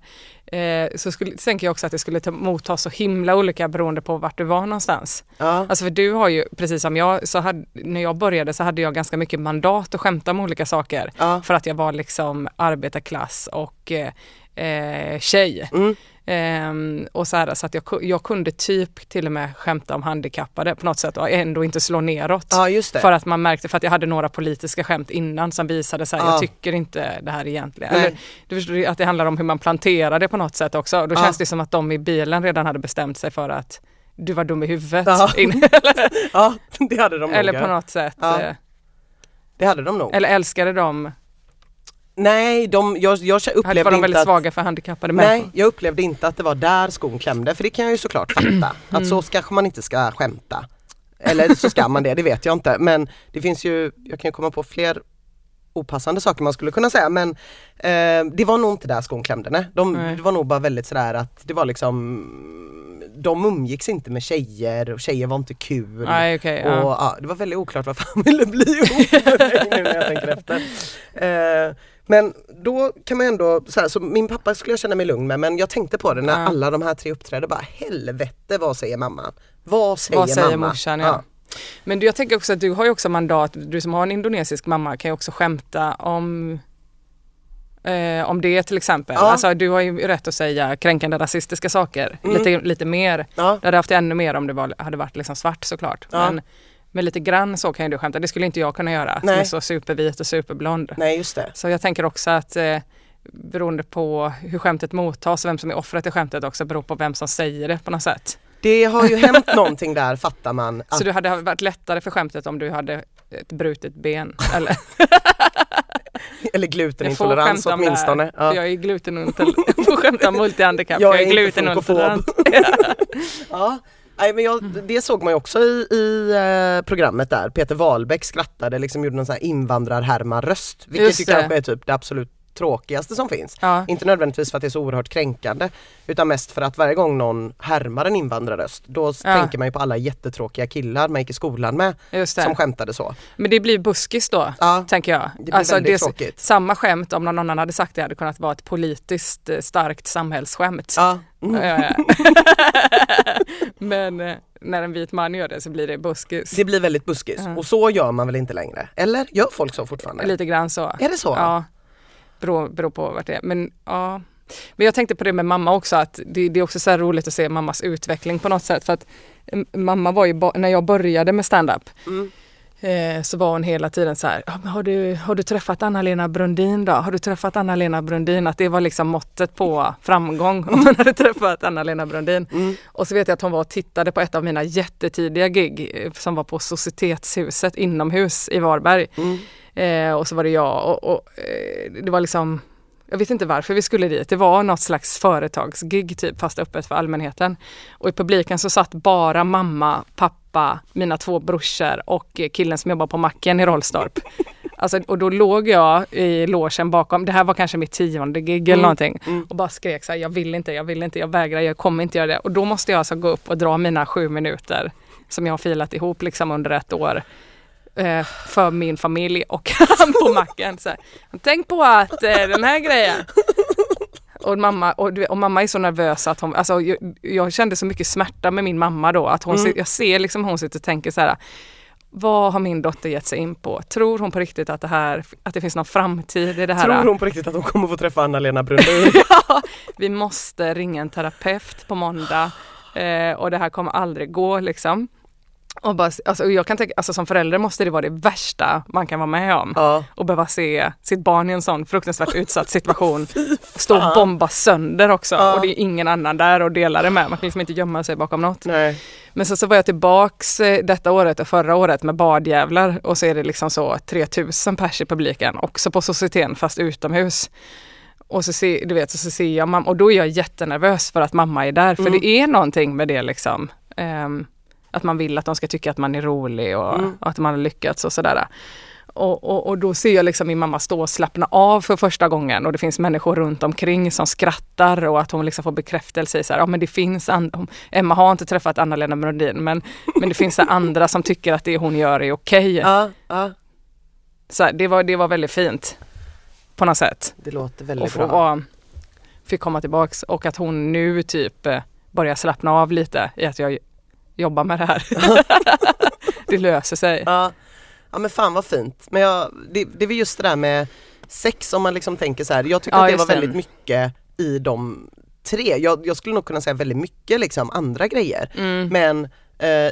Eh, så skulle, tänker jag också att det skulle ta, mottas så himla olika beroende på vart du var någonstans. Ja, Alltså för du har ju, precis som jag, så hade, när jag började så hade jag ganska mycket mandat att skämta om olika saker. ja. För att jag var liksom arbetarklass och eh, eh, tjej. Mm. Ehm, och så här, så att jag, jag kunde typ till och med skämta om handikappade på något sätt och ändå inte slå neråt. ja. För att man märkte, för att jag hade några politiska skämt innan som visade så här, Ja. jag tycker inte det här egentligen. Nej. Eller, du förstår att det handlar om hur man planterar det på något sätt också. Då Ja. känns det som att de i bilen redan hade bestämt sig för att du var dum i huvudet. Ja. Eller, Ja, det hade de eller nog. på ja. något sätt. Eh, Det hade de nog. Eller älskade de, Nej, de, jag, jag var upplevde de inte väldigt att svaga för handikappade Nej, människor? jag upplevde inte att det var där skon klämde för det kan jag ju såklart fatta. Att så kanske man inte ska skämta. Eller så ska man det, det vet jag inte. Men det finns ju, jag kan ju komma på fler opassande saker man skulle kunna säga men eh, det var nog inte där skon klämde. Nej. De, Nej. det var nog bara väldigt sådär att det var liksom De umgicks inte med tjejer och tjejer var inte kul. Nej, okej. Och ja. ja, det var väldigt oklart varför han ville bli ihop nu när jag tänker efter. Eh, men då kan man ändå, så, här, så min pappa skulle jag känna mig lugn med men jag tänkte på det när Ja. alla de här tre uppträdde bara helvete vad säger mamman? Vad säger, Vad säger mamma? morsan? Ja. Men du, jag tänker också att du har ju också mandat, du som har en indonesisk mamma kan ju också skämta om eh, om det till exempel. Ja. Alltså du har ju rätt att säga kränkande rasistiska saker Mm. lite, lite mer. Ja. Du hade haft ännu mer om det var, hade varit liksom svart såklart. Ja. Men, men lite grann så kan ju du skämta, det skulle inte jag kunna göra som Nej. är så supervit och superblond. Nej just det. Så jag tänker också att eh, beroende på hur skämtet mottas och vem som är offret i skämtet också beror på vem som säger det på något sätt. Det har ju hänt någonting där fattar man. Att, Så det hade varit lättare för skämtet om du hade ett brutet ben. Eller, eller jag glutenintolerans här, åtminstone. för jag är glutenintolerant. Jag får skämta om multihandikapp, Jag jag, är är glutenintolerant. Ja. Nej, men jag, det såg man ju också i, i eh, programmet där. Peter Wahlbeck skrattade, liksom gjorde någon sån här invandrarhärmarröst. Vilket Just ju det. kanske är typ det absolut tråkigaste som finns. Ja. Inte nödvändigtvis för att det är så oerhört kränkande utan mest för att varje gång någon härmar en invandrarröst då Ja. tänker man ju på alla jättetråkiga killar man gick i skolan med som skämtade så. Men det blir buskis då, Ja, tänker jag. det blir väldigt det tråkigt. samma skämt, om någon annan hade sagt det, hade kunnat vara ett politiskt eh, starkt samhällsskämt. Ja. Mm. Men eh, när en vit man gör det så blir det buskis. Det blir väldigt buskis Ja. och så gör man väl inte längre? Eller gör folk så fortfarande? Lite grann så. Är det så? Ja, beror, beror på vart det är. Men, ja. Men jag tänkte på det med mamma också, att det, det är också så här roligt att se mammas utveckling på något sätt. För att mm, mamma var ju, när jag började med stand-up Mm eh, så var hon hela tiden så här, "Ja, men har, du, har du träffat Anna-Lena Brundin då? Har du träffat Anna-Lena Brundin? Att det var liksom måttet på framgång om man hade träffat Anna-Lena Brundin. Mm. Och så vet jag att hon var och tittade på ett av mina jättetidiga gig eh, som var på Societetshuset inomhus i Varberg. Mm. Eh, och så var det jag och, och eh, det var liksom jag vet inte varför vi skulle dit. Det var något slags företagsgig typ fast öppet för allmänheten. Och i publiken så satt bara mamma, pappa, mina två brorsor och killen som jobbar på macken i Rollstorp. Alltså, och då låg jag i logen bakom, det här var kanske mitt tionde gig eller Mm, någonting. mm. Och bara skrek så här, jag vill inte, jag vill inte, jag vägrar, jag kommer inte göra det. Och då måste jag alltså gå upp och dra mina sju minuter som jag har filat ihop liksom under ett år eh, för min familj och han på macken. Så här, Tänk på att eh, den här grejen. Och mamma, och, du och mamma är så nervös att hon, alltså jag, jag kände så mycket smärta med min mamma då att hon, Mm. jag ser liksom hon sitter och tänker så här vad har min dotter gett sig in på? Tror hon på riktigt att det här, att det finns någon framtid i det här? Tror hon på riktigt att hon kommer få träffa Anna-Lena Brundin? ja, vi måste ringa en terapeut på måndag eh, och det här kommer aldrig gå liksom. Och bara, alltså, och jag kan tänka, alltså som förälder måste det vara det värsta man kan vara med om. Ja. Och behöva se sitt barn i en sån fruktansvärt utsatt situation. Stå och bomba sönder också Ja. och det är ingen annan där och dela det med. Man kan liksom inte gömma sig bakom något. Nej. Men så, så var jag tillbaks eh, detta året och förra året med badjävlar och så är det liksom så 3000 pers i publiken, också på societeten fast utomhus. Och så ser, du vet, så, så ser jag mamma och då är jag jättenervös för att mamma är där, för Mm. det är någonting med det liksom. ehm, att man vill att de ska tycka att man är rolig och, Mm. och att man har lyckats och sådär. Och, och, och då ser jag liksom min mamma stå och slappna av för första gången och det finns människor runt omkring som skrattar och att hon liksom får bekräftelse i så här, ja men det finns andra, Emma har inte träffat Anna-Lena Brundin men, men det finns andra som tycker att det hon gör är okej. Ja, ja, Så här, det, var, det var väldigt fint på något sätt. det låter Och väldigt få bra. vara, fick komma tillbaks och att hon nu typ eh, börjar slappna av lite i att jag jobbar med det här. det löser sig. Ja. ja men fan vad fint. Men jag, det, det är väl just det där med sex om man liksom tänker så här. Jag tycker Ja, att det var det. väldigt mycket i de tre. Jag, jag skulle nog kunna säga väldigt mycket liksom andra grejer. Mm. Men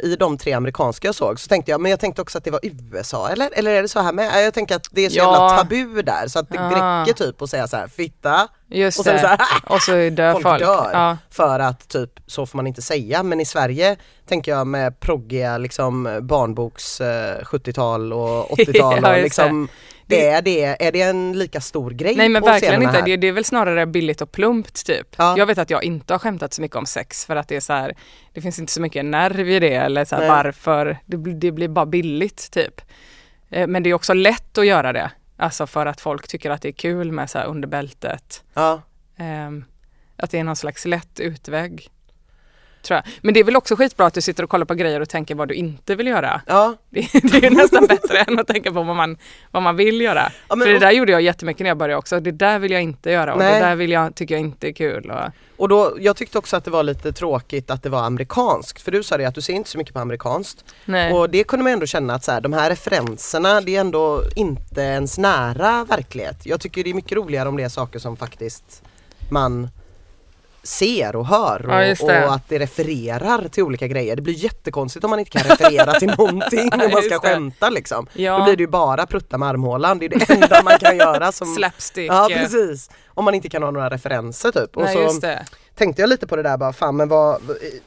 i de tre amerikanska jag såg så tänkte jag, men jag tänkte också att det var USA eller? Eller är det så här med? Jag tänker att det är så Ja. jävla tabu där så att det Ah. räcker typ att säga så här fitta Just och sen det. så här, och så dör folk, folk. dör Ja. för att typ så får man inte säga men i Sverige tänker jag med proggiga liksom barnboks eh, 70-tal och 80-tal Ja, och liksom det. är, det, är det en lika stor grej Nej men på verkligen inte, det, det är väl snarare billigt och plumpt typ. Ja. Jag vet att jag inte har skämtat så mycket om sex för att det är så här, det finns inte så mycket nerv i det eller så här, varför, det, blir- det blir bara billigt typ. Eh, Men det är också lätt att göra det, alltså för att folk tycker att det är kul med så här under bältet. Ja, Ehm, att det är någon slags lätt utväg. Tror jag. Men det är väl också skitbra att du sitter och kollar på grejer och tänker vad du inte vill göra. ja, Det, det är ju nästan bättre än att tänka på vad man, vad man vill göra. Ja, men- För det där gjorde jag jättemycket när jag började också. Det där vill jag inte göra och Nej. det där vill jag, tycker jag inte är kul. Och, och då, jag tyckte också att det var lite tråkigt att det var amerikanskt för du sa det att du ser inte så mycket på amerikanskt nej. och det kunde man ändå känna att så här, de här referenserna det är ändå inte ens nära verklighet. Jag tycker det är mycket roligare om det är saker som faktiskt man ser och hör och, Ja, och att det refererar till olika grejer. Det blir jättekonstigt om man inte kan referera till någonting om man ska det. skämta liksom. Ja. Då blir det ju bara prutta med armhålan, det är det enda man kan göra som Slapstick. Ja precis, om man inte kan ha några referenser typ. Och Nej, så. Tänkte jag lite på det där bara, fan men vad,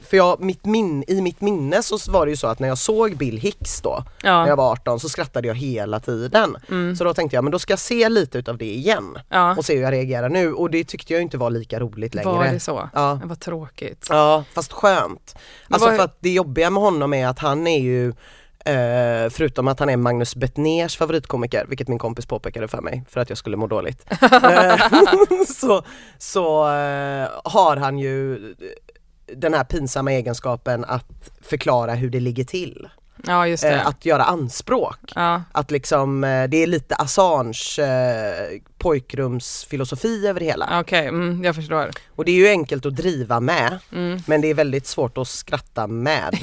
för jag, mitt min, i mitt minne så var det ju så att när jag såg Bill Hicks då, när jag Ja. var 18 så skrattade jag hela tiden. Mm. Så då tänkte jag, men då ska jag se lite utav det igen ja. och se hur jag reagerar nu och det tyckte jag inte var lika roligt längre. Var det så? Ja. Det var tråkigt. Ja, fast skönt. Alltså vad- för att det jobbiga med honom är att han är ju eh, förutom att han är Magnus Bettners favoritkomiker, vilket min kompis påpekade för mig för att jag skulle må dåligt. Eh, så så eh, har han ju den här pinsamma egenskapen att förklara hur det ligger till. Ja, just det. Eh, att göra anspråk. ja. Att liksom, eh, det är lite Assange eh, pojkrumsfilosofi över det hela. Okej, mm, jag förstår. Och det är ju enkelt att driva med Mm. men det är väldigt svårt att skratta med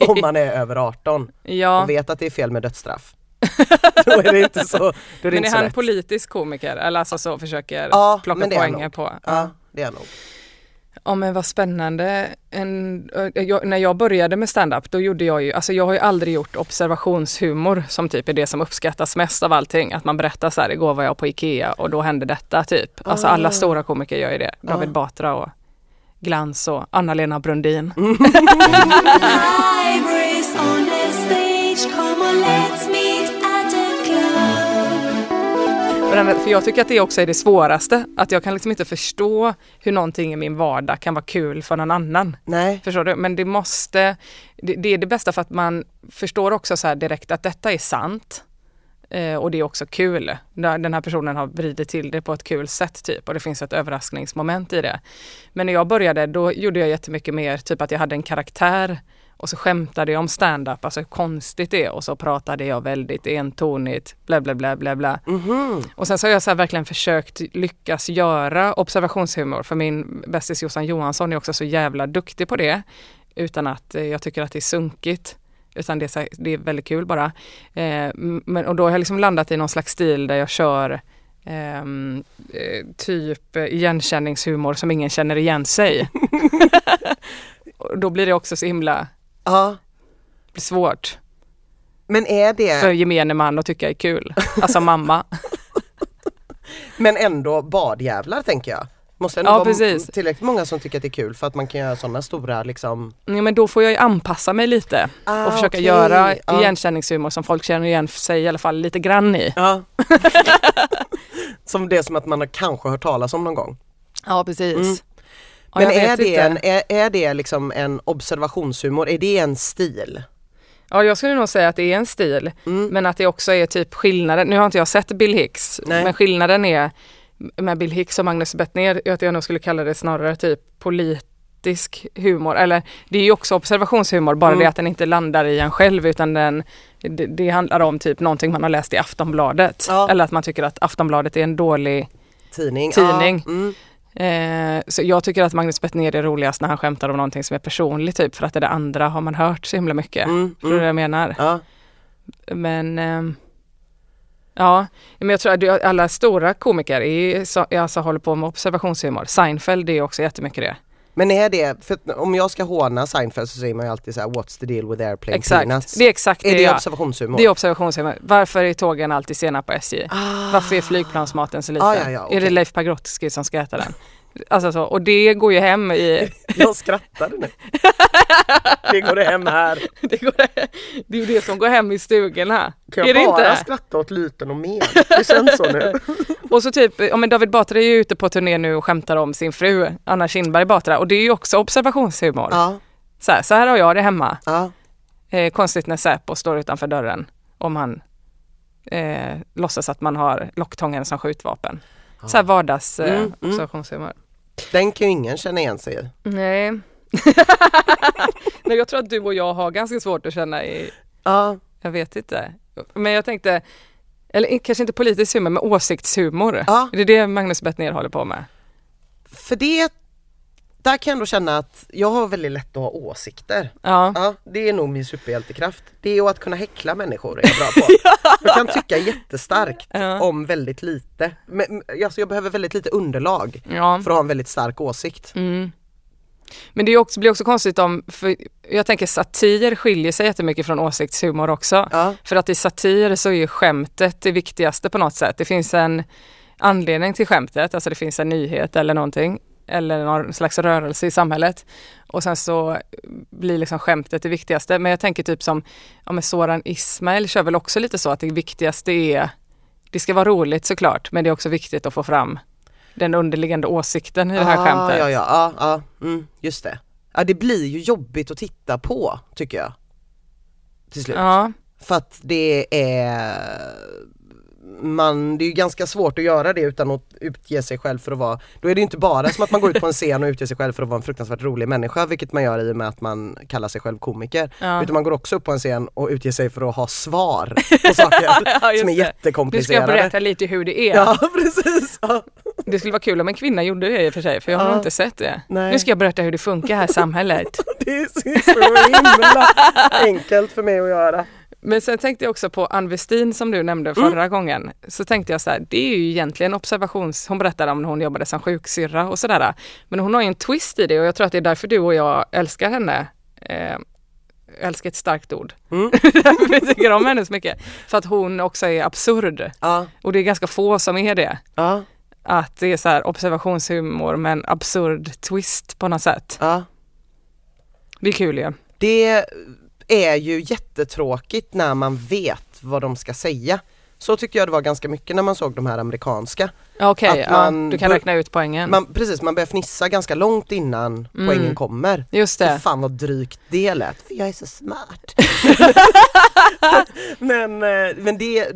om man är över 18 Ja, och vet att det är fel med dödsstraff. då är det inte så, då är det men är han lätt. politisk komiker? Eller alltså så försöker Ja, plocka han poänger på? Ja, det är nog. Ja men vad spännande. En, ö, jag, när jag började med stand-up då gjorde jag ju, alltså jag har ju aldrig gjort observationshumor som typ är det som uppskattas mest av allting. Att man berättar så här, igår var jag på Ikea och då hände detta typ. Alltså Ah. alla stora komiker gör ju det. David Ah. Batra och Glans och Anna-Lena Brundin. Libraries För jag tycker att det också är det svåraste. Att jag kan liksom inte förstå hur någonting i min vardag kan vara kul för någon annan. Nej, Förstår du? Men det måste, det, det är det bästa för att man förstår också så direkt att detta är sant. Eh, och det är också kul. Den här personen har vridit till det på ett kul sätt typ och det finns ett överraskningsmoment i det. Men när jag började då gjorde jag jättemycket mer typ att jag hade en karaktär och så skämtade jag om stand-up, alltså hur konstigt det är och så pratade jag väldigt entonigt, bla bla bla bla bla. Mhm. Och sen så har jag så verkligen försökt lyckas göra observationshumor för min bästis Jossan Johansson är också så jävla duktig på det. Utan att eh, jag tycker att det är sunkigt. Utan det är, så det är väldigt kul bara. Eh, men, och då har jag liksom landat i någon slags stil där jag kör ehm, eh, typ igenkänningshumor som ingen känner igen sig. och då blir det också så himla ja. blir svårt Men är det, för gemene man att tycka är kul. Alltså mamma. men ändå badjävlar tänker jag. Måste ändå Ja, vara precis. tillräckligt många som tycker att det är kul för att man kan göra sådana stora liksom Ja, men då får jag ju anpassa mig lite ah, och försöka okej. göra ja. igenkänningshumor som folk känner igen sig i alla fall lite grann i. Ja. som det som att man har kanske hört talas om någon gång. Ja precis. Ja, Men är det, en, är, är det liksom en observationshumor? Är det en stil? Ja jag skulle nog säga att det är en stil Mm. men att det också är typ skillnaden. Nu har inte jag sett Bill Hicks Nej. men skillnaden är med Bill Hicks och Magnus Bettner att jag nog skulle kalla det snarare typ politisk humor. Eller det är ju också observationshumor bara Mm. det att den inte landar i en själv utan den, det, det handlar om typ någonting man har läst i Aftonbladet. Ja. Eller att man tycker att Aftonbladet är en dålig Tidning? Tidning. Ja. Mm. Eh, så jag tycker att Magnus Bettner är roligast när han skämtar om någonting som är personligt typ för att det där andra har man hört så himla mycket. Mm. Förstår du Mm. jag menar? Ja. Men ehm, ja, men jag tror att alla stora komiker är, så, alltså, håller på med observationshumor. Seinfeld är också jättemycket det. Men är det, för om jag ska håna Seinfeld så säger man ju alltid så här: What's the deal with airplane Exakt, peanuts? det är exakt är det, det jag- observationshumor? det är observationshumor. Varför är tågen alltid sena på SJ? ah. Varför är flygplansmaten så liten? Ah, ja, ja, Är det. Leif Pagrotsky som ska äta den? Alltså så, och det går ju hem i, Jag skrattade nu. det går hem här. det, går, det är ju det som går hem i stugorna. Kan är jag det bara inte? skratta åt lyten och men? Det känns så nu. Och så typ, ja men David Batra är ju ute på turné nu och skämtar om sin fru Anna Kinberg Batra och det är ju också observationshumor. Ja, Så, här, så här har jag det hemma. ja. Eh, konstigt när Säpo står utanför dörren om han eh, låtsas att man har locktången som skjutvapen. Så här vardags eh, Mm, mm. observationshumor. Den kan ju ingen känna igen sig i. Nej. Nej, jag tror att du och jag har ganska svårt att känna i, Ja, jag vet inte. Men jag tänkte, eller kanske inte politisk humor, men åsiktshumor. Ja. Det är det Magnus Bettner håller på med. för det, där kan jag ändå känna att jag har väldigt lätt att ha åsikter. Ja. Ja, det är nog min superhjältekraft. Det är att kunna häckla människor är jag bra på. Jag kan tycka jättestarkt Ja. om väldigt lite. Men, alltså jag behöver väldigt lite underlag ja. för att ha en väldigt stark åsikt. Mm. Men det också, blir också konstigt om, för jag tänker satir skiljer sig jättemycket från åsiktshumor också. Ja, För att i satir så är ju skämtet det viktigaste på något sätt. Det finns en anledning till skämtet, alltså det finns en nyhet eller någonting. Eller någon slags rörelse i samhället. Och sen så blir liksom skämtet det viktigaste. Men jag tänker typ som, ja men Soran Ismail kör väl också lite så att det viktigaste är, det ska vara roligt såklart, men det är också viktigt att få fram den underliggande åsikten i det här ah, skämtet. Ja, ja, ja, ja mm, just det. Ja, det blir ju jobbigt att titta på tycker jag. Till slut. Ja, För att det är man, det är ju ganska svårt att göra det utan att utge sig själv för att vara, då är det ju inte bara som att man går ut på en scen och utger sig själv för att vara en fruktansvärt rolig människa, vilket man gör i och med att man kallar sig själv komiker. ja. Utan man går också upp på en scen och utger sig för att ha svar på saker Ja, som är det. Nu ska jag jättekomplicerade. berätta lite hur det är. Ja precis! Ja. Det skulle vara kul om en kvinna gjorde det i och för sig, för jag har inte sett det. Nej. Nu ska jag berätta hur det funkar här i samhället. Det är så himla enkelt för mig att göra. Men sen tänkte jag också på Ann Westin som du nämnde förra gången. Så tänkte jag så här, det är ju egentligen observations... Hon berättade om när hon jobbade som sjuksyrra och sådär. Men hon har ju en twist i det och jag tror att det är därför du och jag älskar henne. Eh, älskar ett starkt ord. Mm. därför vi tycker om henne så mycket. För att hon också är absurd. Ja, Och det är ganska få som är det. ja, Att det är så här observationshumor med en absurd twist på något sätt. ja. Det är kul ju. Det är ju jättetråkigt när man vet vad de ska säga. Så tyckte jag det var ganska mycket när man såg de här amerikanska. Okej, man ja, du kan räkna ut poängen. Man, precis, man börjar fnissa ganska långt innan poängen kommer. Just det. fan vad drygt det lät, för jag är så smart. men eh, men det,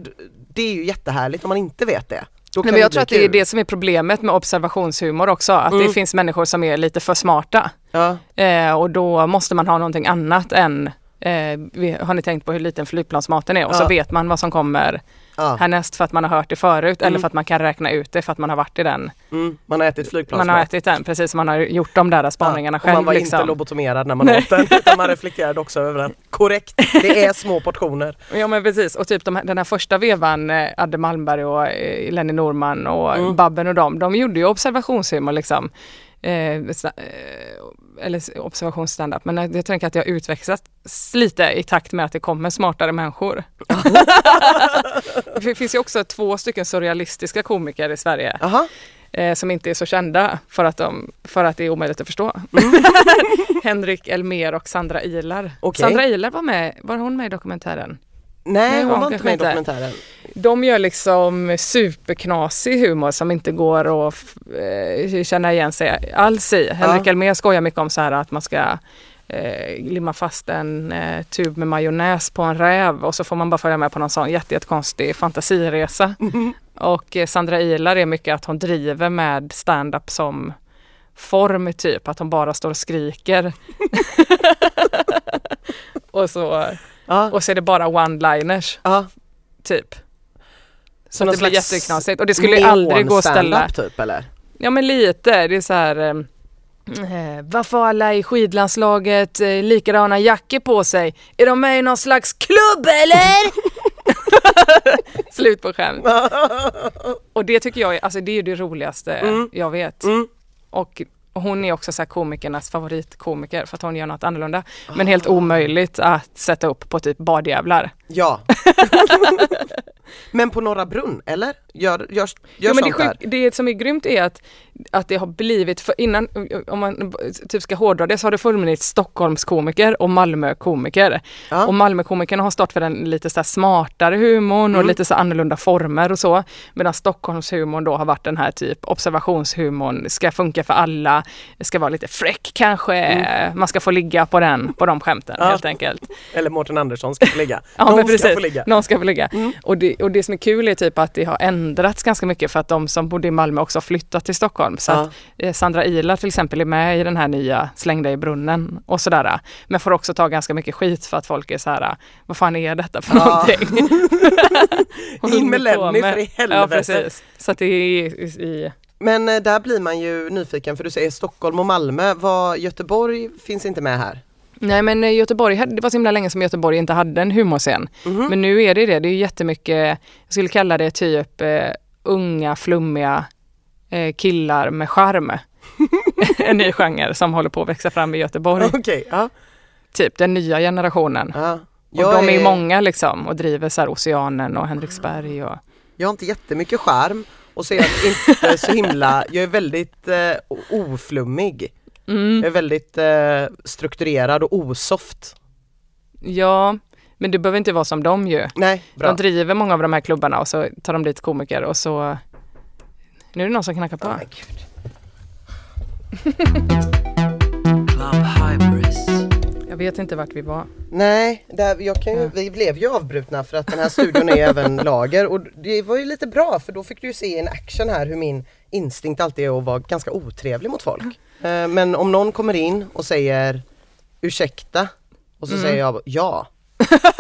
det är ju jättehärligt om man inte vet det. Nej, men jag tror att det är det som är problemet med observationshumor också, att det Mm. finns människor som är lite för smarta. Ja, Eh, och då måste man ha någonting annat än Eh, vi, har ni tänkt på hur liten flygplansmaten är? Och så Ja. vet man vad som kommer ja. härnäst för att man har hört det förut eller Mm. för att man kan räkna ut det för att man har varit i den. Mm, man har ätit flygplansmat. Man har ätit den precis som man har gjort de där spaningarna och själv. man var liksom. inte lobotomerad när man åt den utan man reflekterade också över den. Korrekt, det är små portioner. Ja men precis och typ de, den här första vevan, eh, Adde Malmberg och eh, Lenny Norman och Mm. Babben och dem, de gjorde ju observationshumor liksom. eh, eh, eller observationsstandup. Men jag tänker att jag har utvecklats lite i takt med att det kommer smartare människor. det finns ju också två stycken surrealistiska komiker i Sverige Aha. eh, som inte är så kända för att, de, för att det är omöjligt att förstå. Henrik Elmer och Sandra Ilar. Okej. Sandra Ilar var med, var hon med i dokumentären? Nej, hon var inte med i dokumentären. De gör liksom superknasig humor som inte går att eh, känna igen sig alls i. Henrik Elmer skojar mycket om så här att man ska eh, limma fast en eh, tub med majonnäs på en räv och så får man bara följa med på någon sån jätte- jättekonstig fantasiresa. Och eh, Sandra Ilar är mycket att hon driver med stand-up som form typ, att hon bara står och skriker. och, så, Ja. och så är det bara one-liners Ja. typ. Så det blir jätteknasigt och det skulle ju aldrig gå att ställa. Typ eller? Ja men lite, det är så här eh, eh, varför har alla i skidlandslaget eh, likadana jackor på sig? Är de med i någon slags klubb eller? Slut på skämt. Och det tycker jag är, alltså det är ju det roligaste jag vet. Mm. Och hon är också så här komikernas favoritkomiker för att hon gör något annorlunda. Men helt omöjligt att sätta upp på typ badjävlar. Ja. Men på Norra Brunn, eller? Gör, gör, gör Jo, men det, sånt där? det som är grymt är att, att det har blivit, för innan, om man typ ska hårdra det, så har det funnits Stockholmskomiker och Malmökomiker. Ja. Och Malmökomikerna har stått för den lite så smartare humorn Mm. och lite så annorlunda former och så. Medan Stockholmshumorn då har varit den här typ observationshumorn, ska funka för alla, ska vara lite fräck kanske, man ska få ligga på den, på de skämten Mm. Ja. helt enkelt. Eller Mårten Andersson ska få ligga. Ja, Någon ska få ligga. Någon ska få ligga. Och, det, och det som är kul är typ att det har ändrats ganska mycket för att de som bodde i Malmö också har flyttat till Stockholm. Så Ja. att eh, Sandra Ilar till exempel är med i den här nya Släng dig i brunnen och sådär. Men får också ta ganska mycket skit för att folk är så här, vad fan är detta för Ja. någonting? In med Lenny för i Ja helvete. precis. Så att det är i, i Men eh, där blir man ju nyfiken för du säger Stockholm och Malmö. Vad, Göteborg finns inte med här. Nej men eh, Göteborg, det var så himla länge som Göteborg inte hade en humorscen. Mhm. Men nu är det det, det är jättemycket, jag skulle kalla det typ eh, unga flummiga eh, killar med charm. en ny genre som håller på att växa fram i Göteborg. Okej, ja. Typ den nya generationen. Och de är ju många liksom och driver så här Oceanen och Henriksberg och Jag har inte jättemycket skärm och så är jag inte så himla, jag är väldigt eh, oflummig. Mm, Jag är väldigt eh, strukturerad och osoft. ja, men det behöver inte vara som de ju. Nej, bra. De driver många av de här klubbarna och så tar de dit komiker och så nu är det någon som knackar på. Oh. Jag vet inte vart vi var. Nej, där, jag kan ju, Ja. vi blev ju avbrutna för att den här studion är även lager och det var ju lite bra för då fick du ju se in action här hur min instinkt alltid är att vara ganska otrevlig mot folk. Eh, Men om någon kommer in och säger ursäkta och så Mm. säger jag ja.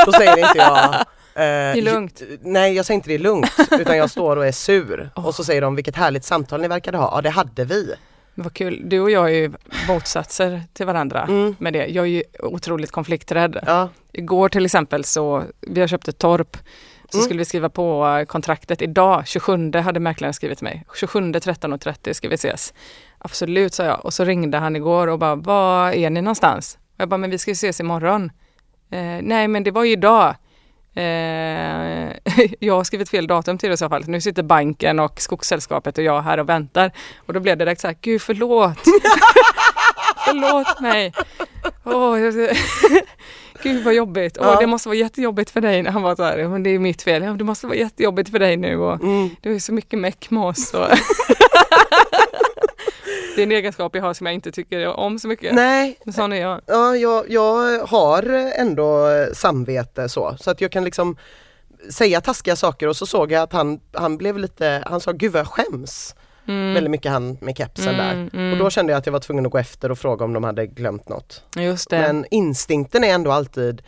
Då säger inte jag eh, det är lugnt. Nej jag säger inte det är lugnt utan jag står och är sur och så säger de vilket härligt samtal ni verkade ha. Ja det hade vi. Vad kul. Du och jag är ju motsatser till varandra Mm. med det. Jag är ju otroligt konflikträdd. Ja. Igår till exempel så, vi har köpt ett torp. Så Mm. skulle vi skriva på eh, kontraktet idag, 27 hade mäklaren skrivit till mig. 27 13.30 ska vi ses. Absolut sa jag. Och så ringde han igår och bara, var är ni någonstans? Och jag bara, men vi ska ju ses imorgon. Eh, nej men det var ju idag. Eh, jag har skrivit fel datum till det i så fall. Nu sitter banken och skogssällskapet och jag här och väntar. Och då blev det direkt så här, gud förlåt. förlåt mig. Jag- Gud vad jobbigt. Åh, Ja. Det måste vara jättejobbigt för dig. Han var så här, men det är mitt fel. Ja, det måste vara jättejobbigt för dig nu. Och Mm. du är så mycket meck med oss. Det är en egenskap jag har som jag inte tycker om så mycket. Nej, Men sån är jag. Ja, jag, jag har ändå samvete så, så att jag kan liksom säga taskiga saker och så såg jag att han, han blev lite, han sa gud vad jag skäms. Mm. Väldigt mycket han med kepsen Mm, där. mm. Och då kände jag att jag var tvungen att gå efter och fråga om de hade glömt något. Just det. Men instinkten är ändå alltid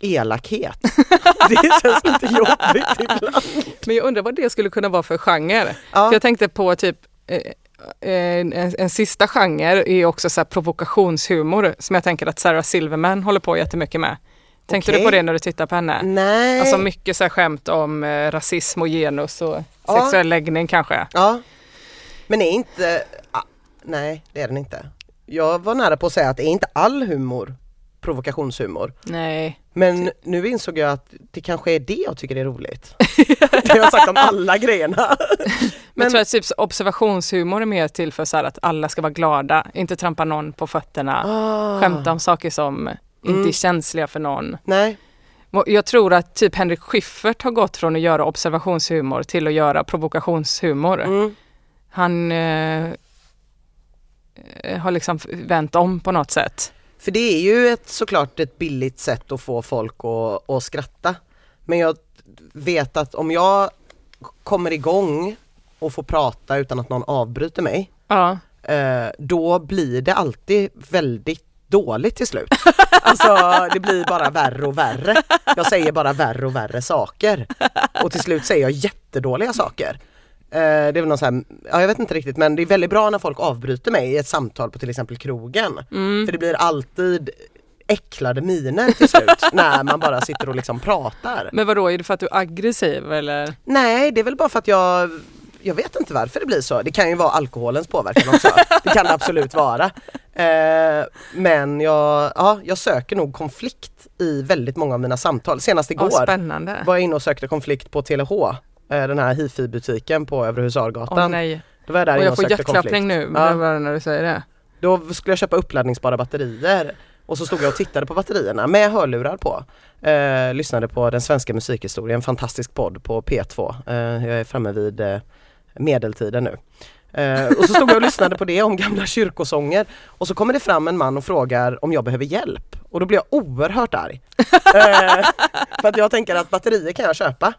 elakhet. det känns lite jobbigt ibland. Men jag undrar vad det skulle kunna vara för genre. Ja. För jag tänkte på typ eh, en, en, en sista genre är också så provokationshumor som jag tänker att Sarah Silverman håller på jättemycket med. Tänkte Okej. du på det när du tittar på henne? Nej. Alltså mycket så här skämt om eh, rasism och genus och Ja. sexuell läggning kanske. Ja. Men är inte, ah, nej det är den inte. Jag var nära på att säga att det är inte all humor provoktionshumor. Nej. Men nu insåg jag att det kanske är det jag tycker är roligt. det har jag sagt om alla grejerna. Men Men- jag tror att typ observationshumor är mer till för så att alla ska vara glada, inte trampa någon på fötterna, Ah. skämta om saker som inte Mm. är känsliga för någon. Nej, Jag tror att typ Henrik Schyffert har gått från att göra observationshumor till att göra provokationshumor. mm. Han eh, eh, har liksom vänt om på något sätt. För det är ju ett, såklart ett billigt sätt att få folk att, att skratta. Men jag vet att om jag kommer igång och får prata utan att någon avbryter mig, Ja. eh, då blir det alltid väldigt dåligt till slut. Alltså det blir bara värre och värre. Jag säger bara värre och värre saker. Och till slut säger jag jättedåliga saker. Eh, det är väl någon så här, ja jag vet inte riktigt men det är väldigt bra när folk avbryter mig i ett samtal på till exempel krogen. Mm. För det blir alltid äcklade miner till slut när man bara sitter och liksom pratar. Men vadå, är det för att du är aggressiv eller? Nej, det är väl bara för att jag jag vet inte varför det blir så. Det kan ju vara alkoholens påverkan också. Det kan det absolut vara. Eh, men jag, ja, jag söker nog konflikt i väldigt många av mina samtal. Senast igår spännande. var jag inne och sökte konflikt på TLH, den här hifi-butiken på Övre Åh Husargatan. nej. Då var jag där Och jag får hjärtklappning nu Ja. när du säger det. Då skulle jag köpa uppladdningsbara batterier och så stod jag och tittade på batterierna med hörlurar på. Eh, lyssnade på Den svenska musikhistorien, en fantastisk podd på P2. Eh, jag är framme vid eh, medeltiden nu. Eh, och så stod jag och lyssnade på det om gamla kyrkosånger och så kommer det fram en man och frågar om jag behöver hjälp och då blir jag oerhört arg. Eh, för att jag tänker att batterier kan jag köpa.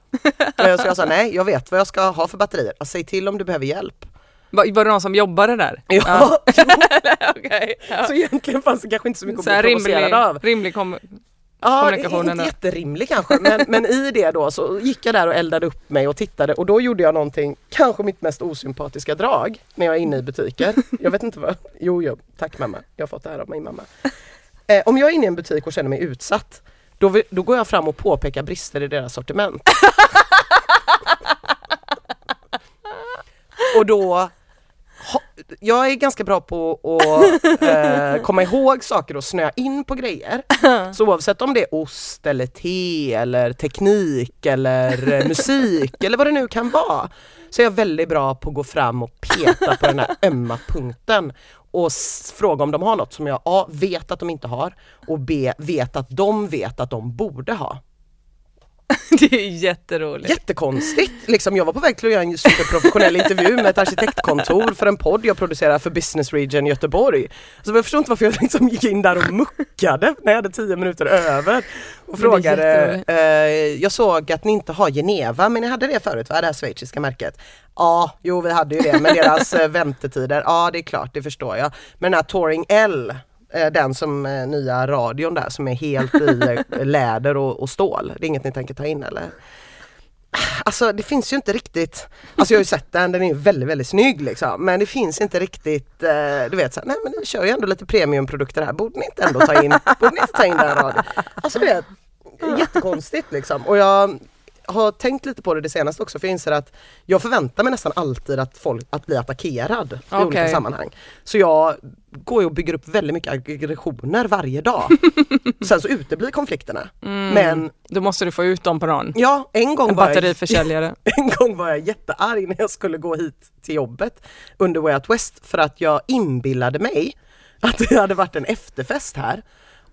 Eh, så jag sa nej, jag vet vad jag ska ha för batterier. Alltså, säg till om du behöver hjälp. Var, var det någon som jobbade där? Ja, Okej. Ja. så egentligen fanns det kanske inte så mycket Så att bli rimlig, provocerad av. rimlig kom- Ja, kommunikationen inte jätterimlig kanske men, men i det då så gick jag där och eldade upp mig och tittade och då gjorde jag någonting, kanske mitt mest osympatiska drag när jag är inne i butiker. Jag vet inte vad, jo, jo tack mamma, jag har fått det här av min mamma. Eh, om jag är inne i en butik och känner mig utsatt då, vill- då går jag fram och påpekar brister i deras sortiment. och då jag är ganska bra på att eh, komma ihåg saker och snöa in på grejer. Så oavsett om det är ost eller te eller teknik eller eh, musik eller vad det nu kan vara. Så är jag väldigt bra på att gå fram och peta på den här ömma punkten och fråga om de har något som jag A. vet att de inte har och B. vet att de vet att de borde ha. Det är jätteroligt. Jättekonstigt! Liksom, jag var på väg till att göra en superprofessionell intervju med ett arkitektkontor för en podd jag producerar för Business Region Göteborg. Så jag förstår inte varför jag liksom gick in där och muckade när jag hade tio minuter över. Och frågade, eh, jag såg att ni inte har Geneva men ni hade det förut va, det här schweiziska märket? Ja, jo vi hade ju det men deras eh, väntetider, ja det är klart det förstår jag. Men den här Touring L Eh, den som eh, nya radion där som är helt i eh, läder och, och stål. Det är inget ni tänker ta in eller? Alltså det finns ju inte riktigt, alltså jag har ju sett den, den är ju väldigt väldigt snygg liksom men det finns inte riktigt, eh, du vet såhär, nej men ni kör ju ändå lite premiumprodukter här, borde ni inte ändå ta in, borde ni inte ta in den radion? Alltså det är jättekonstigt liksom och jag har tänkt lite på det det senaste också för jag inser att jag förväntar mig nästan alltid att folk, att bli attackerad i Okej. olika sammanhang. Så jag går ju och bygger upp väldigt mycket aggressioner varje dag. Sen så uteblir konflikterna. Men Då måste du få ut dem på någon. ja, en gång En var jag en gång var jag jättearg när jag skulle gå hit till jobbet under Way Out West för att jag inbillade mig att det hade varit en efterfest här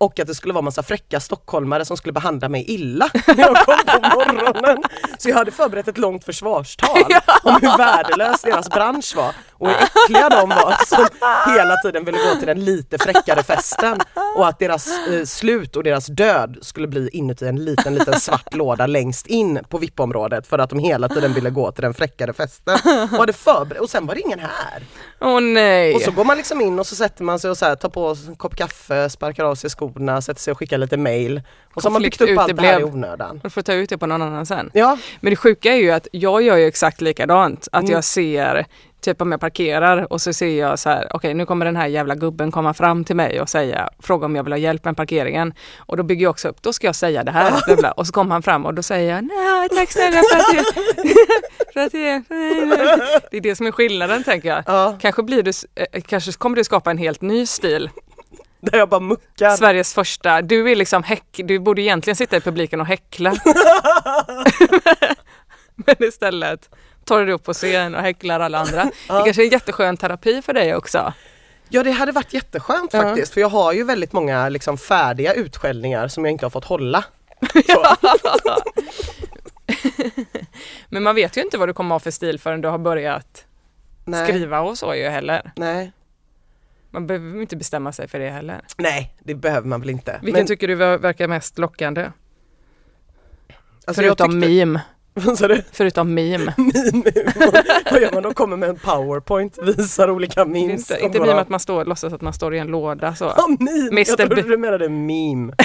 och att det skulle vara massa fräcka stockholmare som skulle behandla mig illa när jag kom på morgonen. Så jag hade förberett ett långt försvarstal om hur värdelös deras bransch var och hur äckliga de var som hela tiden ville gå till den lite fräckare festen och att deras eh, slut och deras död skulle bli inuti en liten liten svart låda längst in på VIP-området för att de hela tiden ville gå till den fräckare festen. Och, hade förberett, och sen var det ingen här. Åh nej! Och så går man liksom in och så sätter man sig och så här, tar på sig en kopp kaffe, sparkar av sig skorna, sätter sig och skickar lite mail. Och så har man byggt upp allt det här i onödan. Du får ta ut det på någon annan sen. Ja, Men det sjuka är ju att jag gör ju exakt likadant. Att Mm. jag ser Typ om jag parkerar och så ser jag så här, okej nu kommer den här jävla gubben komma fram till mig och säga, fråga om jag vill ha hjälp med parkeringen. Och då bygger jag också upp, då ska jag säga det här. bla. Och så kommer han fram och då säger jag, nej tack snälla för att det, för att det, det är det som är skillnaden tänker jag. Ja, Kanske, blir du, eh, kanske kommer du skapa en helt ny stil. där jag bara muckar. Sveriges första, du är liksom häck, du borde egentligen sitta i publiken och häckla. Men istället tar du upp på scen och häcklar alla andra. Det kanske är en jätteskön terapi för dig också. Ja det hade varit jätteskönt Ja. faktiskt för jag har ju väldigt många liksom färdiga utskällningar som jag inte har fått hålla. Men man vet ju inte vad du kommer ha för stil förrän du har börjat Nej, skriva och så ju heller. nej. Man behöver inte bestämma sig för det heller. nej, det behöver man väl inte. Vilken Men, tycker du ver- verkar mest lockande? alltså, Förutom tyckte- meme. Vad sa du? Förutom meme. Vad gör man då? Kommer med en powerpoint, visar olika memes. Inte, inte meme att man står, låtsas att man står i en låda så. Ja, meme! Mr. Jag trodde du menade meme.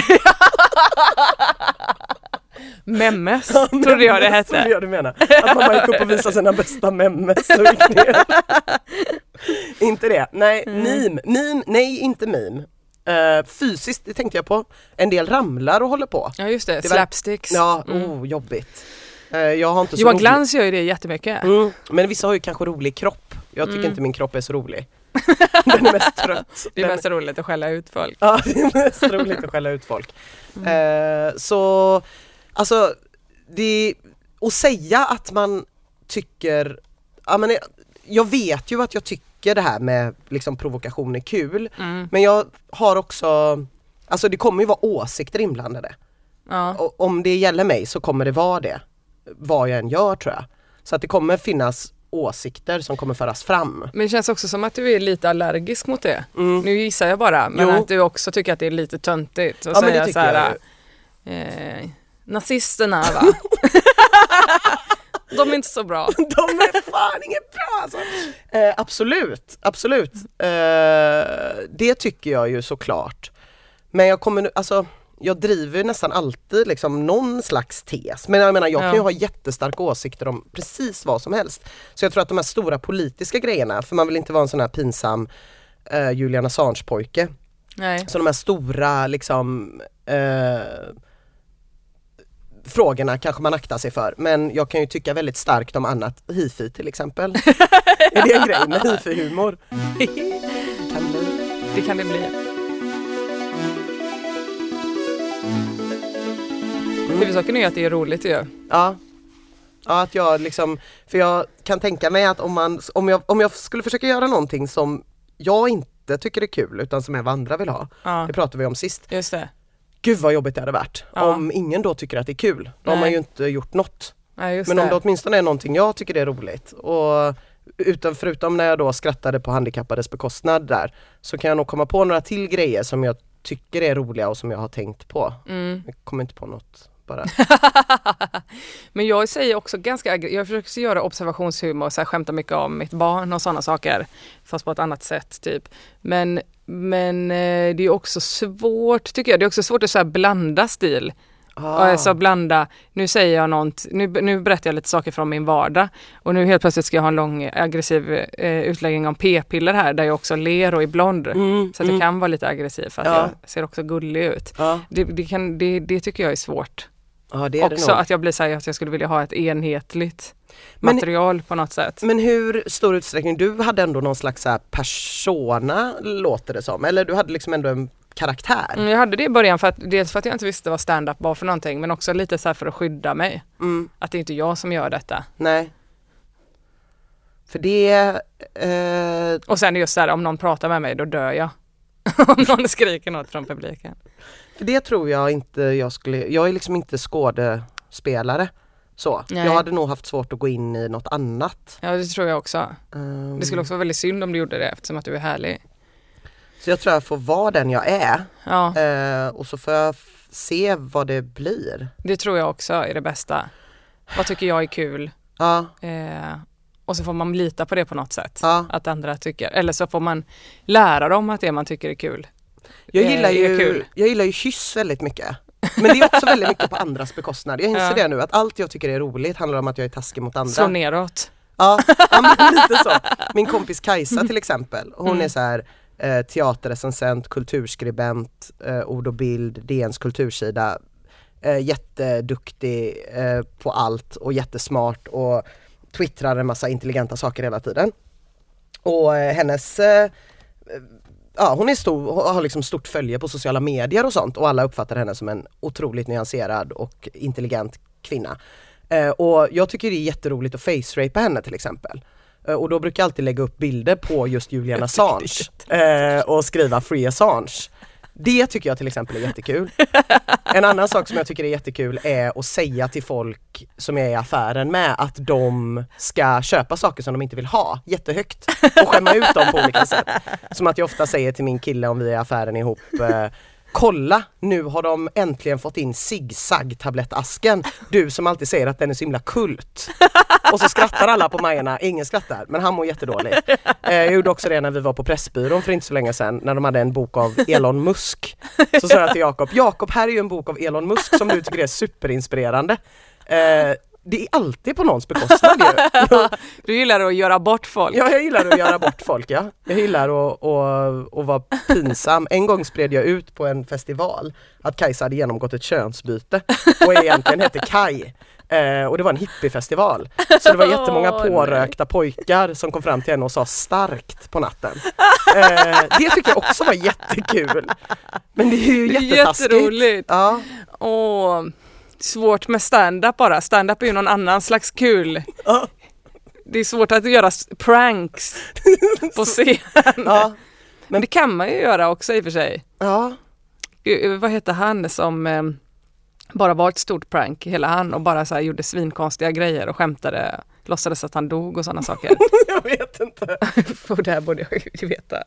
Memes trodde jag det trodde hette. jag du menade. Att man bara gick upp och visade sina bästa ner. inte det. Nej, Mm. meme. Meme, nej inte meme. Uh, fysiskt, det tänkte jag på. En del ramlar och håller på. Ja just det, Det var- slapsticks. Ja, Mm. oh jobbigt. Eh, jag har inte så Johan rolig- Glans gör ju det jättemycket. Mm, men vissa har ju kanske rolig kropp. Jag tycker Mm. inte min kropp är så rolig. Den är mest trött. Det är Den- mest roligt att skälla ut folk. Ja, det är mest roligt att skälla ut folk. Eh, så, alltså, det, att säga att man tycker, ja men jag vet ju att jag tycker det här med liksom provokation är kul, Mm. men jag har också, alltså det kommer ju vara åsikter inblandade. Ja. Och om det gäller mig så kommer det vara det, vad jag än gör tror jag. Så att det kommer finnas åsikter som kommer föras fram. Men det känns också som att du är lite allergisk mot det. Mm. Nu gissar jag bara, men Jo. att du också tycker att det är lite töntigt. att Ja säga så här. Eh, nazisterna va? De är inte så bra. De är fan inget bra alltså. eh, Absolut, absolut. Eh, det tycker jag ju såklart. Men jag kommer nu, alltså jag driver nästan alltid liksom någon slags tes. Men jag menar jag kan ju ha jättestarka åsikter om precis vad som helst. Så jag tror att de här stora politiska grejerna, för man vill inte vara en sån här pinsam eh, Julian Assange pojke. Nej. Så de här stora liksom eh, frågorna kanske man aktar sig för. Men jag kan ju tycka väldigt starkt om annat, hifi till exempel. är det en grej med hifi-humor? Det kan det bli. Huvudsaken är att det är roligt ju. Ja. Ja att jag liksom, för jag kan tänka mig att om man, om jag, om jag skulle försöka göra någonting som jag inte tycker är kul utan som vad andra vill ha. Ja, Det pratade vi om sist. just det. Gud vad jobbigt det hade varit. Ja. Om ingen då tycker att det är kul. Då har Nej. man ju inte gjort något. Just Men om det. det åtminstone är någonting jag tycker är roligt och utan, förutom när jag då skrattade på handikappades bekostnad där så kan jag nog komma på några till grejer som jag tycker är roliga och som jag har tänkt på. Mm. Jag kommer inte på något bara. Men jag säger också ganska, jag försöker göra observationshumor, så här, skämta mycket om mitt barn och sådana saker. Fast på ett annat sätt typ. Men, men eh, det är också svårt, tycker jag, det är också svårt att så blanda stil. Ah. Och alltså blanda, nu säger jag något, nu, nu berättar jag lite saker från min vardag och nu helt plötsligt ska jag ha en lång aggressiv eh, utläggning om p-piller här där jag också ler och är blond. Mm, Så att mm, jag kan vara lite aggressiv för att Ja. jag ser också gullig ut. ja. Det, det, kan, det, det tycker jag är svårt. Ja, det är det också nog. att jag blir så här, att jag skulle vilja ha ett enhetligt Men- material på något sätt. Men hur stor utsträckning, du hade ändå någon slags så persona låter det som, eller du hade liksom ändå en karaktär? Mm, Jag hade det i början för att, dels för att jag inte visste vad stand-up var för någonting men också lite så här för att skydda mig. Mm, Att det är inte jag som gör detta. nej. För det, eh, Och sen just så här om någon pratar med mig då dör jag. om någon skriker något från publiken. För det tror jag inte jag skulle, jag är liksom inte skådespelare. Så. Nej. Jag hade nog haft svårt att gå in i något annat. Ja det tror jag också. Ehm, Det skulle också vara väldigt synd om du gjorde det eftersom att du är härlig. Så jag tror jag får vara den jag är Ja eh, och så får jag se vad det blir. det tror jag också är det bästa. Vad tycker jag är kul? Ja, Eh, och så får man lita på det på något sätt. ja. Att andra tycker, eller så får man lära dem att det man tycker är kul. Jag eh, gillar är ju, jag gillar ju kyss väldigt mycket. Men det är också väldigt mycket på andras bekostnad. Jag inser Ja. det nu att allt jag tycker är roligt handlar om att jag är taskig mot andra. Slå neråt. Ja, men lite så. Min kompis Kajsa till exempel, hon Mm. är så här eh, teaterrecensent, kulturskribent, eh, ord och bild, DNs kultursida. Eh, jätteduktig eh, på allt och jättesmart och twittrar en massa intelligenta saker hela tiden. Och eh, hennes eh, Ja hon är stor, har liksom stort följe på sociala medier och sånt och alla uppfattar henne som en otroligt nyanserad och intelligent kvinna. Eh, och jag tycker det är jätteroligt att face-rapa henne till exempel. Eh, och då brukar jag alltid lägga upp bilder på just Julian Assange eh, och skriva Free Assange. Det tycker jag till exempel är jättekul. En annan sak som jag tycker är jättekul är att säga till folk som är i affären med att de ska köpa saker som de inte vill ha jättehögt och skämma ut dem på olika sätt. Som att jag ofta säger till min kille om vi är i affären ihop eh, Kolla, nu har de äntligen fått in zigzag-tablettasken. Du som alltid säger att den är så himla kult. Och så skrattar alla på Majorna, ingen skrattar, men han mår jättedåligt. Eh, jag gjorde också det när vi var på Pressbyrån för inte så länge sedan, när de hade en bok av Elon Musk. Så sa jag till Jakob, Jakob här är ju en bok av Elon Musk som du tycker är superinspirerande. Eh, det är alltid på någons bekostnad ju. Du gillar att göra bort folk. ja, jag gillar att göra bort folk ja. Jag gillar att, att, att vara pinsam. En gång spred jag ut på en festival att Kajsa hade genomgått ett könsbyte och egentligen hette Kaj. Eh, och det var en hippiefestival. Så det var jättemånga pårökta pojkar som kom fram till henne och sa starkt på natten. Eh, det tyckte jag också var jättekul. Men det är ju jättetaskigt. jätteroligt. Ja, Åh, svårt med stand-up bara. Stand-up är ju någon annan slags kul. Ja. Det är svårt att göra pranks på scen. ja, Men det kan man ju göra också i och för sig. ja. Eh, Vad heter han som eh, bara var ett stort prank, hela han, och bara så här gjorde svinkonstiga grejer och skämtade, låtsades att han dog och sådana saker. Jag vet inte. och det här borde jag ju veta.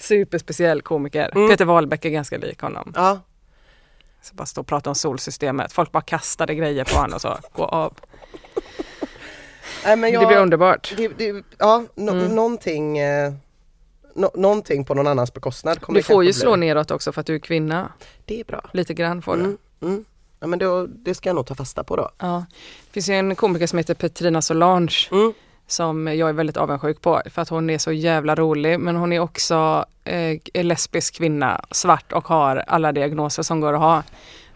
Superspeciell komiker. Mm. Peter Wahlbeck är ganska lik honom. Ja, Så bara stå och prata om solsystemet. Folk bara kastade grejer på honom och så, gå av. Nej, jag, Det blir underbart. Det, det, ja, no, Mm. någonting, eh, nå- någonting på någon annans bekostnad kommer Du får ju slå bli. neråt också för att du är kvinna. Det är bra. Lite grann får du. Mm, mm. Ja, men då, det ska jag nog ta fasta på då. Ja. Det finns ju en komiker som heter Petrina Solange Mm som jag är väldigt avundsjuk på för att hon är så jävla rolig men hon är också eh, lesbisk kvinna, svart och har alla diagnoser som går att ha.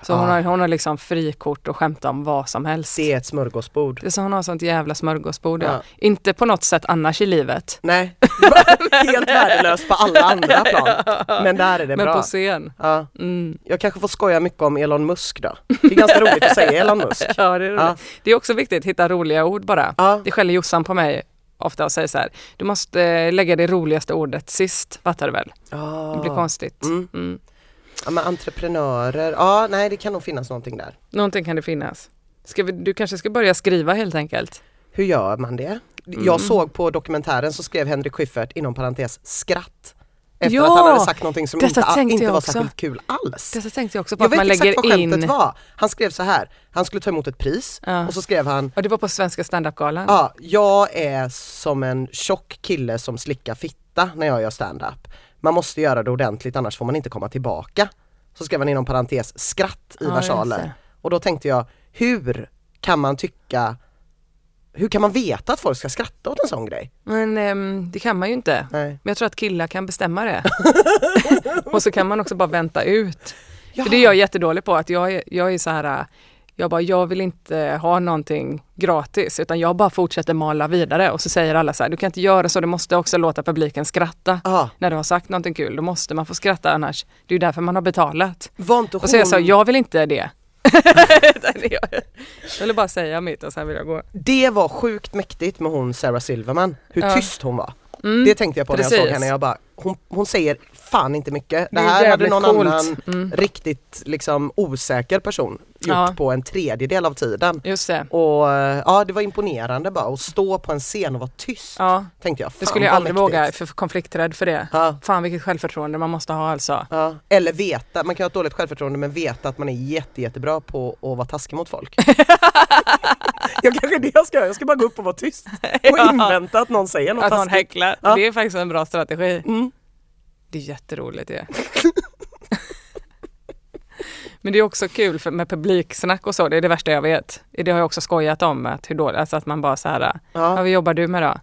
Så hon, Ah. har, hon har liksom frikort och skämta om vad som helst. Det är ett smörgåsbord. Det är så hon har sånt jävla smörgåsbord. Ja. Ja. Inte på något sätt annars i livet. Nej, helt värdelöst på alla andra plan. Men där är det men bra. på scen. Ja, Mm. jag kanske får skoja mycket om Elon Musk då. Det är ganska roligt att säga Elon Musk. Ja, det, är roligt. Ja. det är också viktigt att hitta roliga ord bara. Ja, Det skäller Jossan på mig ofta och säger så här, du måste eh, lägga det roligaste ordet sist, fattar du väl? ja. Det blir konstigt. Mm. Mm. Ja men entreprenörer, ja nej det kan nog finnas någonting där. Någonting kan det finnas. Ska vi, du kanske ska börja skriva helt enkelt? Hur gör man det? Mm. Jag såg på dokumentären så skrev Henrik Schyffert inom parentes skratt. Efter Ja, att han hade sagt någonting som inte, inte jag var särskilt kul alls. Detta tänkte jag också på Jag att vet man exakt lägger vad skämtet in. var. Han skrev så här, han skulle ta emot ett pris Ja. och så skrev han Och det var på Svenska standup-galan. Ja, jag är som en tjock kille som slickar fitta när jag gör stand-up. Man måste göra det ordentligt annars får man inte komma tillbaka. Så skrev han inom parentes skratt i Ja, versaler. Och då tänkte jag, hur kan man tycka hur kan man veta att folk ska skratta åt en sån grej? Men ehm, det kan man ju inte. Nej. Men jag tror att killar kan bestämma det. och så kan man också bara vänta ut. För det är jag jättedålig på, att jag jag är så här, jag bara, jag vill inte ha någonting gratis, utan jag bara fortsätter mala vidare och så säger alla så här, du kan inte göra så, du måste också låta publiken skratta. Ja, När du har sagt någonting kul, då måste man få skratta annars. Det är ju därför man har betalat. var inte hon... Och så jag här, jag vill inte det. Jag jag ville bara säga mitt och sen vill jag gå. Det var sjukt mäktigt med hon Sarah Silverman, hur Ja. tyst hon var. Mm. Det tänkte jag på när jag Precis. såg henne, jag bara, hon, hon säger fan inte mycket. Det är här hade någon coolt. annan Mm. riktigt liksom osäker person gjort Ja. på en tredjedel av tiden. Just det. Och eh, ja, det var imponerande bara att stå på en scen och vara tyst. Ja, Tänkte jag. det Fan, skulle jag aldrig mäktigt. våga, för konflikträdd för det. Ja, Fan vilket självförtroende man måste ha alltså. ja. Eller veta, man kan ha ett dåligt självförtroende men veta att man är jätte, jättebra på att vara taskig mot folk. jag kanske det jag ska göra, jag ska bara gå upp och vara tyst och invänta att någon säger något Att någon taskigt. häcklar. Det är faktiskt en bra strategi. Mm. Det är jätteroligt det. Men det är också kul för, med publiksnack och så, det är det värsta jag vet. Det har jag också skojat om, att hur dåligt, alltså att man bara så här, ja. Vad jobbar du med då?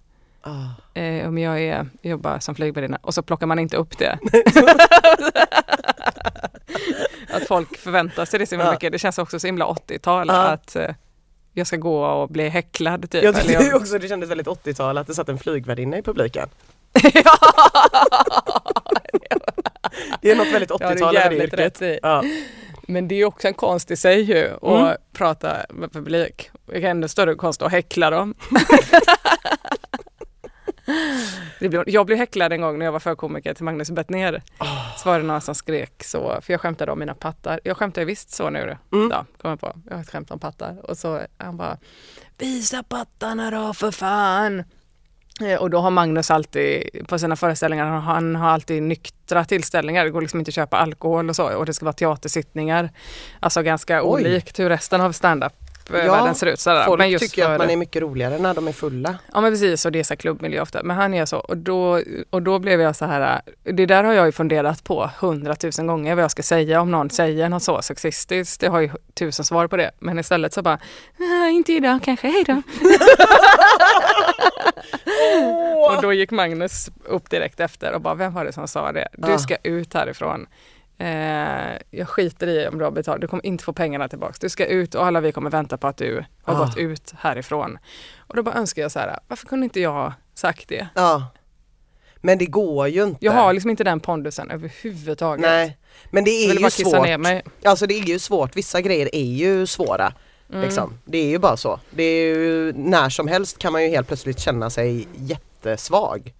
Ah. Eh, om jag är, jobbar som flygvärdinna och så plockar man inte upp det. att folk förväntar sig det så himla Ja. mycket. Det känns också så himla 80-tal Ja. att eh, jag ska gå och bli häcklad typ. Jag tyckte också det kändes väldigt 80-tal att det satt en flygvärdinna i publiken. Det är något väldigt Ja, det är 80-tal över det yrket. Ja. Men det är också en konst i sig ju att Mm. prata med publik. Det är ännu större konst att häckla dem. jag blev häcklad en gång när jag var förkomiker till Magnus Bettner. Så var det någon som skrek så, för jag skämtade om mina pattar. Jag skämtar visst så nu Mm. då, kom jag på. Jag har skämt om pattar. Och så han bara, visa pattarna då för fan. Eh, Och då har Magnus alltid på sina föreställningar, han har alltid nyktra tillställningar. Det går liksom inte att köpa alkohol och så. Och det ska vara teatersittningar. Alltså ganska Oj. olikt hur resten av stand-up eh, Ja, ser ut. Sådär. Folk men just tycker att man är mycket roligare när de är fulla. Ja men precis och det är så klubbmiljö ofta. Men han är så och då, och då blev jag så här, det där har jag ju funderat på hundratusen gånger vad jag ska säga om någon säger något så sexistiskt. Det har ju tusen svar på det. Men istället så bara, "Nej, inte idag kanske, hej och då gick Magnus upp direkt efter och bara, vem var det som sa det? Du Ah. ska ut härifrån. Eh, jag skiter i om du har betalt, du kommer inte få pengarna tillbaks. Du ska ut och alla vi kommer vänta på att du har Ah. gått ut härifrån. Och då bara önskar jag så här, varför kunde inte jag sagt det? Ja. Men det går ju inte. Jag har liksom inte den pondusen överhuvudtaget. Nej. Men det är ju svårt. ner mig. Alltså det är ju svårt. Vissa grejer är ju svåra. Mm. Liksom. Det är ju bara så. Det är ju, när som helst kan man ju helt plötsligt känna sig jättesvag.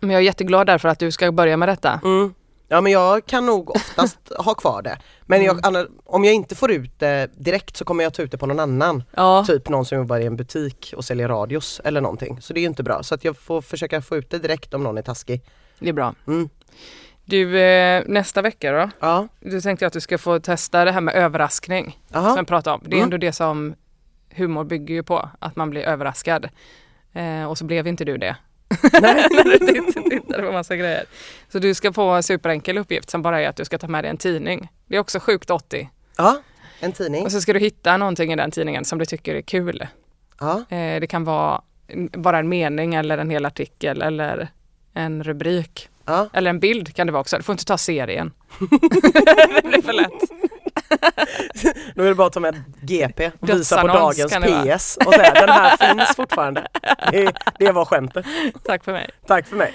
Men jag är jätteglad därför att du ska börja med detta. Mm. Ja men jag kan nog oftast ha kvar det. Men jag, Mm. om jag inte får ut det direkt så kommer jag ta ut det på någon annan. Ja, Typ någon som jobbar i en butik och säljer radios eller någonting. Så det är ju inte bra. Så att jag får försöka få ut det direkt om någon är taskig. det är bra. Mm. Du, eh, nästa vecka då? Ja. Du tänkte jag att du ska få testa det här med överraskning. Som Aha. jag pratade om. Det är Mm. ändå det som humor bygger ju på. Att man blir överraskad. Eh, och så blev inte du det. Nej. när du titt- tittade på massa grejer. Så du ska få en superenkel uppgift som bara är att du ska ta med dig en tidning. Det är också sjukt 80. Ja, en tidning. Och så ska du hitta någonting i den tidningen som du tycker är kul. Ja. Eh, det kan vara bara en mening eller en hel artikel eller en rubrik. Ja. Eller en bild kan det vara också. Du får inte ta serien. det blir för lätt. Då är det bara att ta med GP och visa på dagens. PS och säga den här finns fortfarande. Det, det var skämtet. Tack för mig. Tack för mig.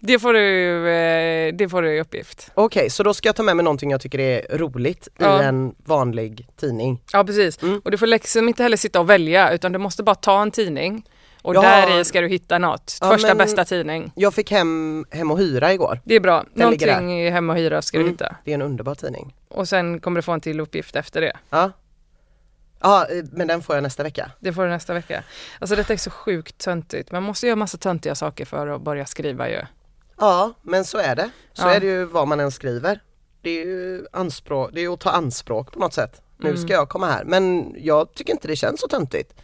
Det får du, eh, det får du i uppgift. Okej, så då ska jag ta med mig någonting jag tycker är roligt Ja. i en vanlig tidning. Ja precis. Mm. Och du får liksom inte heller sitta och välja utan du måste bara ta en tidning. Och Ja. där i ska du hitta något. Ja, Första bästa tidning. Jag fick hem Hem och hyra igår. Det är bra. Den Någonting i hem och hyra ska du Mm. hitta. Det är en underbar tidning. Och sen kommer du få en till uppgift efter det. Ja. Ja, eh, men den får jag nästa vecka. Det får du nästa vecka. Alltså detta är så sjukt töntigt. Man måste göra massa töntiga saker för att börja skriva ju. Ja, men så är det. Så Ja. är det ju vad man än skriver. Det är ju anspråk, det är ju att ta anspråk på något sätt. Nu Mm. ska jag komma här, men jag tycker inte det känns så töntigt.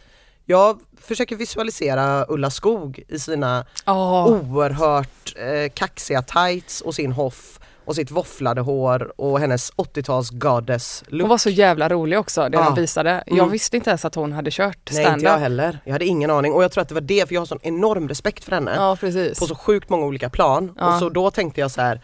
Jag försöker visualisera Ulla Skog i sina Oh. oerhört eh, kaxiga tights och sin hoff och sitt våfflade hår och hennes 80-tals goddess look. Hon var så jävla rolig också, det Ja. de visade. Jag Mm. visste inte ens att hon hade kört Nej inte jag heller. Jag hade ingen aning och jag tror att det var det för jag har sån enorm respekt för henne. Ja, precis. På så sjukt många olika plan Ja. och så då tänkte jag så här,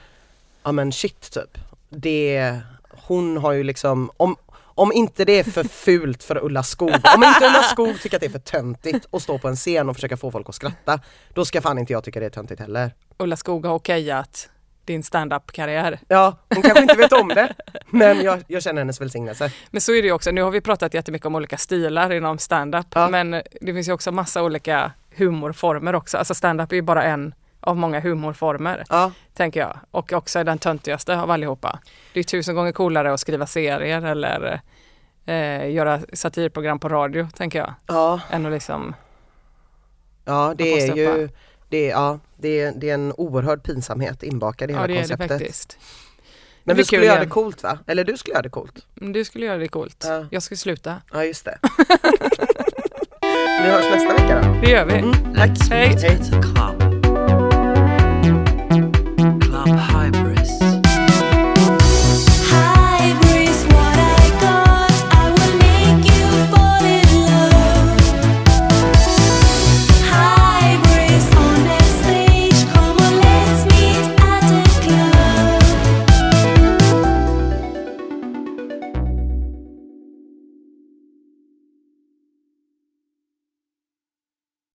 ja men shit typ. Det, hon har ju liksom, om, om inte det är för fult för Ulla Skog, om inte Ulla Skog tycker att det är för töntigt att stå på en scen och försöka få folk att skratta, då ska fan inte jag tycka det är töntigt heller. Ulla Skog har okejat din stand-up-karriär. Ja, hon kanske inte vet om det, men jag, jag känner hennes välsignelse. Men så är det ju också, nu har vi pratat jättemycket om olika stilar inom stand-up, Ja. men det finns ju också massa olika humorformer också. Alltså stand-up är ju bara en av många humorformer, Ja, tänker jag. Och också den töntigaste av allihopa. Det är tusen gånger coolare att skriva serier eller eh, göra satirprogram på radio, tänker jag. ja, Än att liksom, ja det är ju, det är, ja, det är, det är en oerhörd pinsamhet inbakad i hela ja det är det konceptet. faktiskt. Men vi skulle kul göra det coolt va? Eller du skulle göra det coolt? Men Du skulle göra det coolt. Ja. Jag ska sluta. Ja just det. vi hörs nästa vecka då. Det gör vi. Mm, tack. Let's Hej.